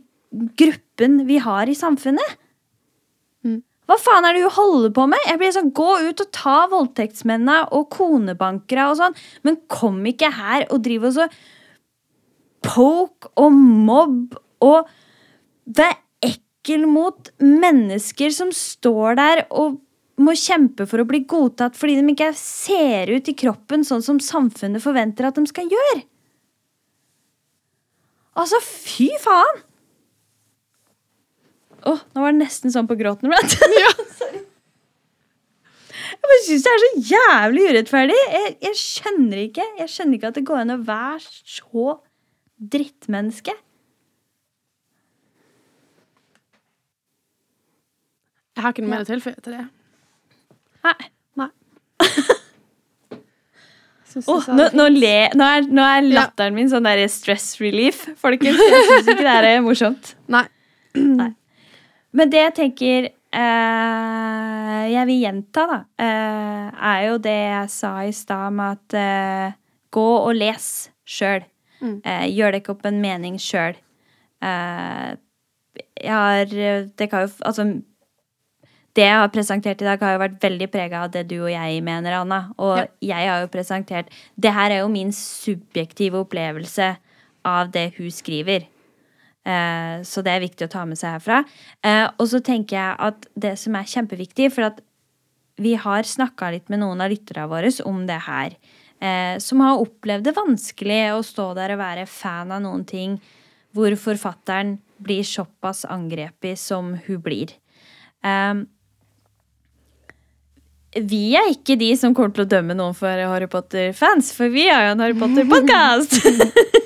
gruppen vi har i samfunnet. Hva faen er det du holder på med? Jeg blir sånn, Gå ut og ta voldtektsmennene og konebankere og sånn, men kom ikke her og driv og så poke og mobb og vær ekkel mot mennesker som står der og må kjempe for å bli godtatt fordi de ikke ser ut i kroppen sånn som samfunnet forventer at de skal gjøre. Altså, fy faen! Åh, nå var det nesten sånn på gråten. ja. Jeg bare syns det er så jævlig urettferdig. Jeg, jeg skjønner ikke Jeg skjønner ikke at det går an å være så drittmenneske. Jeg har ikke noe mer å tilføye til det. Nei. Nei. Sa nå, nå, le, nå, er, nå er Ja. latteren min sånn der stress relief, folkens. Jeg syns ikke det er morsomt. Nei. Nei. Men det jeg tenker eh, jeg vil gjenta, da, eh, er jo det jeg sa i stad med at eh, gå og les sjøl. Mm. Eh, gjør ikke opp en mening sjøl. Eh, jeg har Det kan jo Altså det jeg har presentert i dag, har jo vært veldig prega av det du og jeg mener, Anna. Og Ja. jeg har jo presentert Det her er jo min subjektive opplevelse av det hun skriver. Eh, så det er viktig å ta med seg herfra. Eh, og så tenker jeg at det som er kjempeviktig, for at vi har snakka litt med noen av lytterne våre om det her, eh, som har opplevd det vanskelig å stå der og være fan av noen ting hvor forfatteren blir såpass angrepet som hun blir. Vi er ikke de som kommer til å dømme noen for Harry Potter-fans, for vi har jo en Harry Potter-podkast!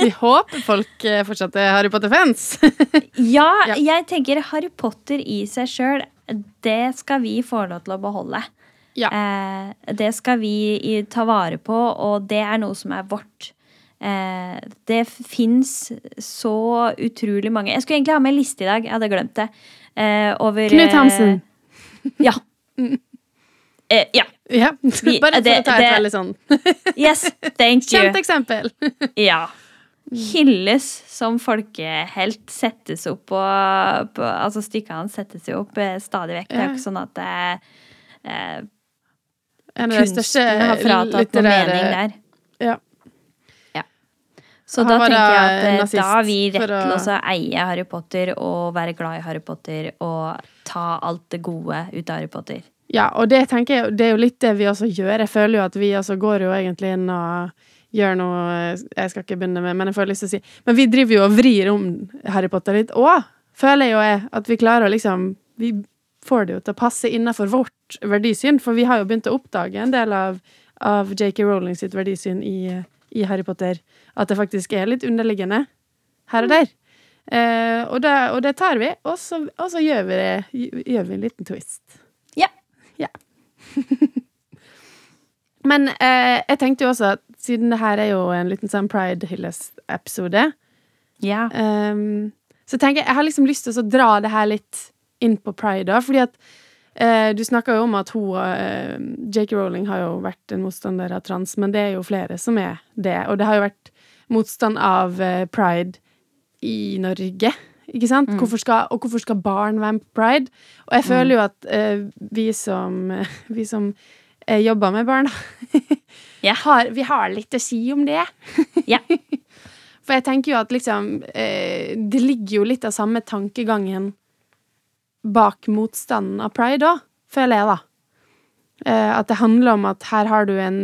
Vi håper folk eh, fortsatt er Harry Potter-fans. Ja, Ja. jeg tenker Harry Potter i seg sjøl, det skal vi få lov til å beholde. Ja. Eh, det skal vi ta vare på, og det er noe som er vårt. Eh, det fins så utrolig mange Jeg skulle egentlig ha med en liste i dag, jeg hadde glemt det. Eh, over Knut Hansen Eh, ja. Eh, ja. Ja. Bare for å ta et veldig sånn Yes, thank you. kjent eksempel. Ja. Hylles som folkehelt, settes opp på, på Altså stykkene hans settes jo opp eh, stadig vekk. Det er jo ikke sånn at det, eh, kunsten har fratatt noe mening der. Ja. Så Han da tenker jeg at eh, da har vi rett til å eie Harry Potter og være glad i Harry Potter og ta alt det gode ut av Harry Potter. Ja, og det tenker jeg, det er jo litt det vi også gjør. Jeg føler jo at vi også går jo egentlig inn og gjør noe Jeg skal ikke begynne med, men jeg får lyst til å si Men vi driver jo og vrir om Harry Potter litt òg, føler jo jeg. At vi klarer å liksom Vi får det jo til å passe innafor vårt verdisyn, for vi har jo begynt å oppdage en del av, av JK Rowling sitt verdisyn i, i Harry Potter. At det faktisk er litt underliggende her og der. Eh, og, det, og det tar vi, og så, og så gjør vi det Gjør vi en liten twist. Ja. Ja. Men eh, jeg tenkte jo også at siden det her er jo en liten sånn Pride-hyllest-episode, Ja. Um, så tenker jeg jeg har liksom lyst til å dra det her litt inn på Pride, da, fordi at uh, du snakka jo om at hun uh, Jake Rowling har jo vært en motstander av trans, men det er jo flere som er det. Og det har jo vært motstand av uh, pride i Norge. Ikke sant? Hvorfor skal, og hvorfor skal barn være med på pride? Og jeg føler jo at eh, vi som, vi som eh, jobber med barn, Ja. har, vi har litt å si om det. Ja. For jeg tenker jo at liksom eh, Det ligger jo litt av samme tankegangen bak motstanden av pride òg, føler jeg, da. Eh, at det handler om at her har du en,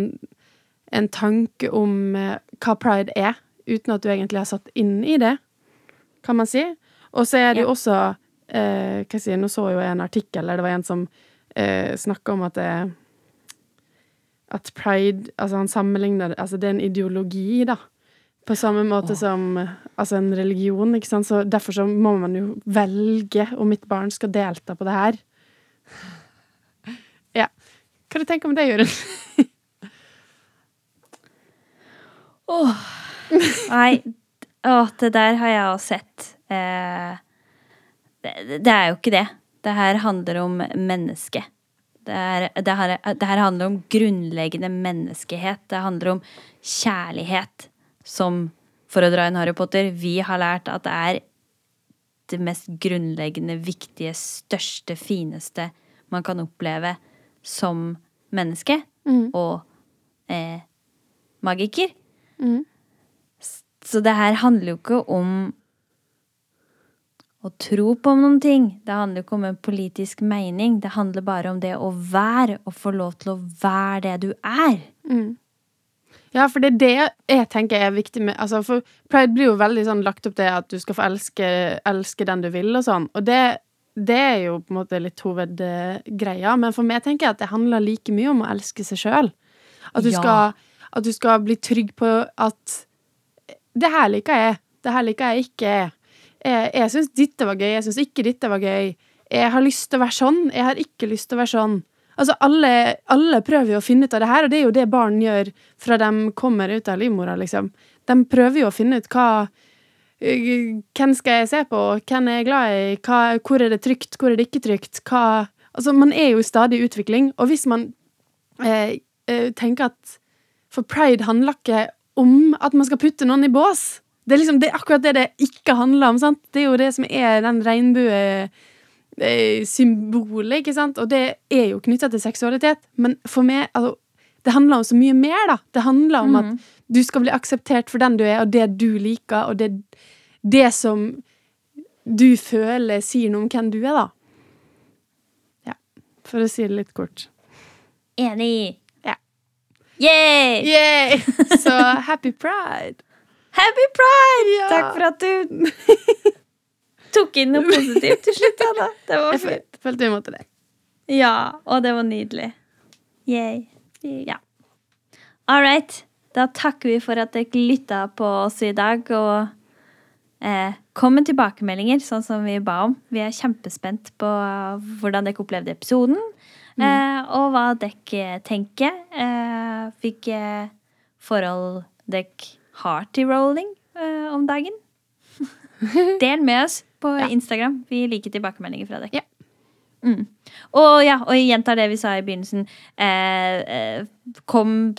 en tanke om hva pride er, uten at du egentlig har satt inn i det, kan man si. Og så er det jo Ja. også eh, hva sier Nå så jo jeg en artikkel der det var en som eh, snakka om at det at pride Altså, han sammenligner det Altså, det er en ideologi, da. På samme måte som altså en religion, ikke sant. Så derfor så må man jo velge om mitt barn skal delta på det her. Ja. Hva du tenker du om det, Jørund? Nei, å, det der har jeg også sett. Eh, det, det er jo ikke det. Det her handler om mennesket. Det, er, det, her, det her handler om grunnleggende menneskehet. Det handler om kjærlighet, som, for å dra inn Harry Potter, vi har lært at det er det mest grunnleggende, viktige, største, fineste man kan oppleve som menneske og eh, magiker. Så det her handler jo ikke om å tro på noen ting. Det handler ikke om en politisk mening. Det handler bare om det å være, og få lov til å være det du er. Ja, for det er det jeg tenker er viktig med altså For pride blir jo veldig sånn lagt opp til at du skal få elske, elske den du vil, og sånn. Og det, det er jo på en måte litt hovedgreia. Men for meg tenker jeg at det handler like mye om å elske seg sjøl. At, du Ja. at du skal bli trygg på at det her liker jeg. Det her liker jeg ikke. Jeg, jeg syns dette var gøy. Jeg syns ikke dette var gøy. Jeg har lyst til å være sånn. Jeg har ikke lyst til å være sånn. Altså, alle, alle prøver jo å finne ut av det her, og det er jo det barn gjør fra de kommer ut av livmora, liksom. De prøver jo å finne ut hva øh, Hvem skal jeg se på? Hvem er jeg glad i? Hva, hvor er det trygt? Hvor er det ikke trygt? Hva Altså, man er jo i stadig utvikling, og hvis man eh, eh, tenker at For pride handler ikke om at man skal putte noen i bås. Det er, liksom, det er akkurat det det ikke handler om. Sant? Det er jo det som er den regnbue eh, ikke sant? Og det er jo knytta til seksualitet. Men for meg altså, Det handler om så mye mer, da. Det handler om at du skal bli akseptert for den du er, og det du liker, og det, det som du føler, sier noe om hvem du er, da. Ja. For å si det litt kort. Enig. Ja. Yay! Yay! Så happy pride! Happy pride! Ja. Takk for at du tok inn noe positivt til slutt, Anna. Det var fint. Jeg følte vi måtte det. Ja, og det var nydelig. Yay. Ja. All right. Da takker vi for at dere lytta på oss i dag, og eh, kom med tilbakemeldinger, sånn som vi ba om. Vi er kjempespent på hvordan dere opplevde episoden, eh, og hva dere tenker. Eh, hvilke forhold dere har til rolling uh, om dagen. Del med oss på Ja. Instagram. Vi liker tilbakemeldinger fra dere. Ja. Mm. Og ja, og jeg gjentar det vi sa i begynnelsen. Eh, eh, kom,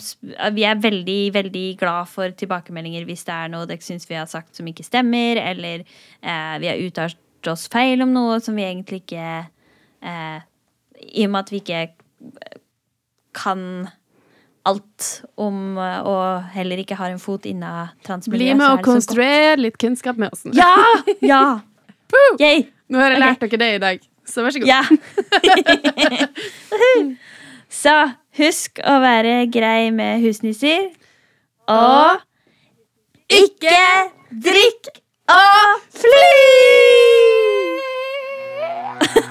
vi er veldig, veldig glad for tilbakemeldinger hvis det er noe dere syns vi har sagt som ikke stemmer, eller eh, vi har uttalt oss feil om noe som vi egentlig ikke eh, I og med at vi ikke kan alt om eh, og heller ikke har en fot inna transmiljøet. Bli med og konstruer litt kunnskap med oss. Ja! Ja! Nå har jeg lært lært dere det i dag, så vær så god. Ja. Så husk å være grei med husnisser. Og ikke drikk og fly!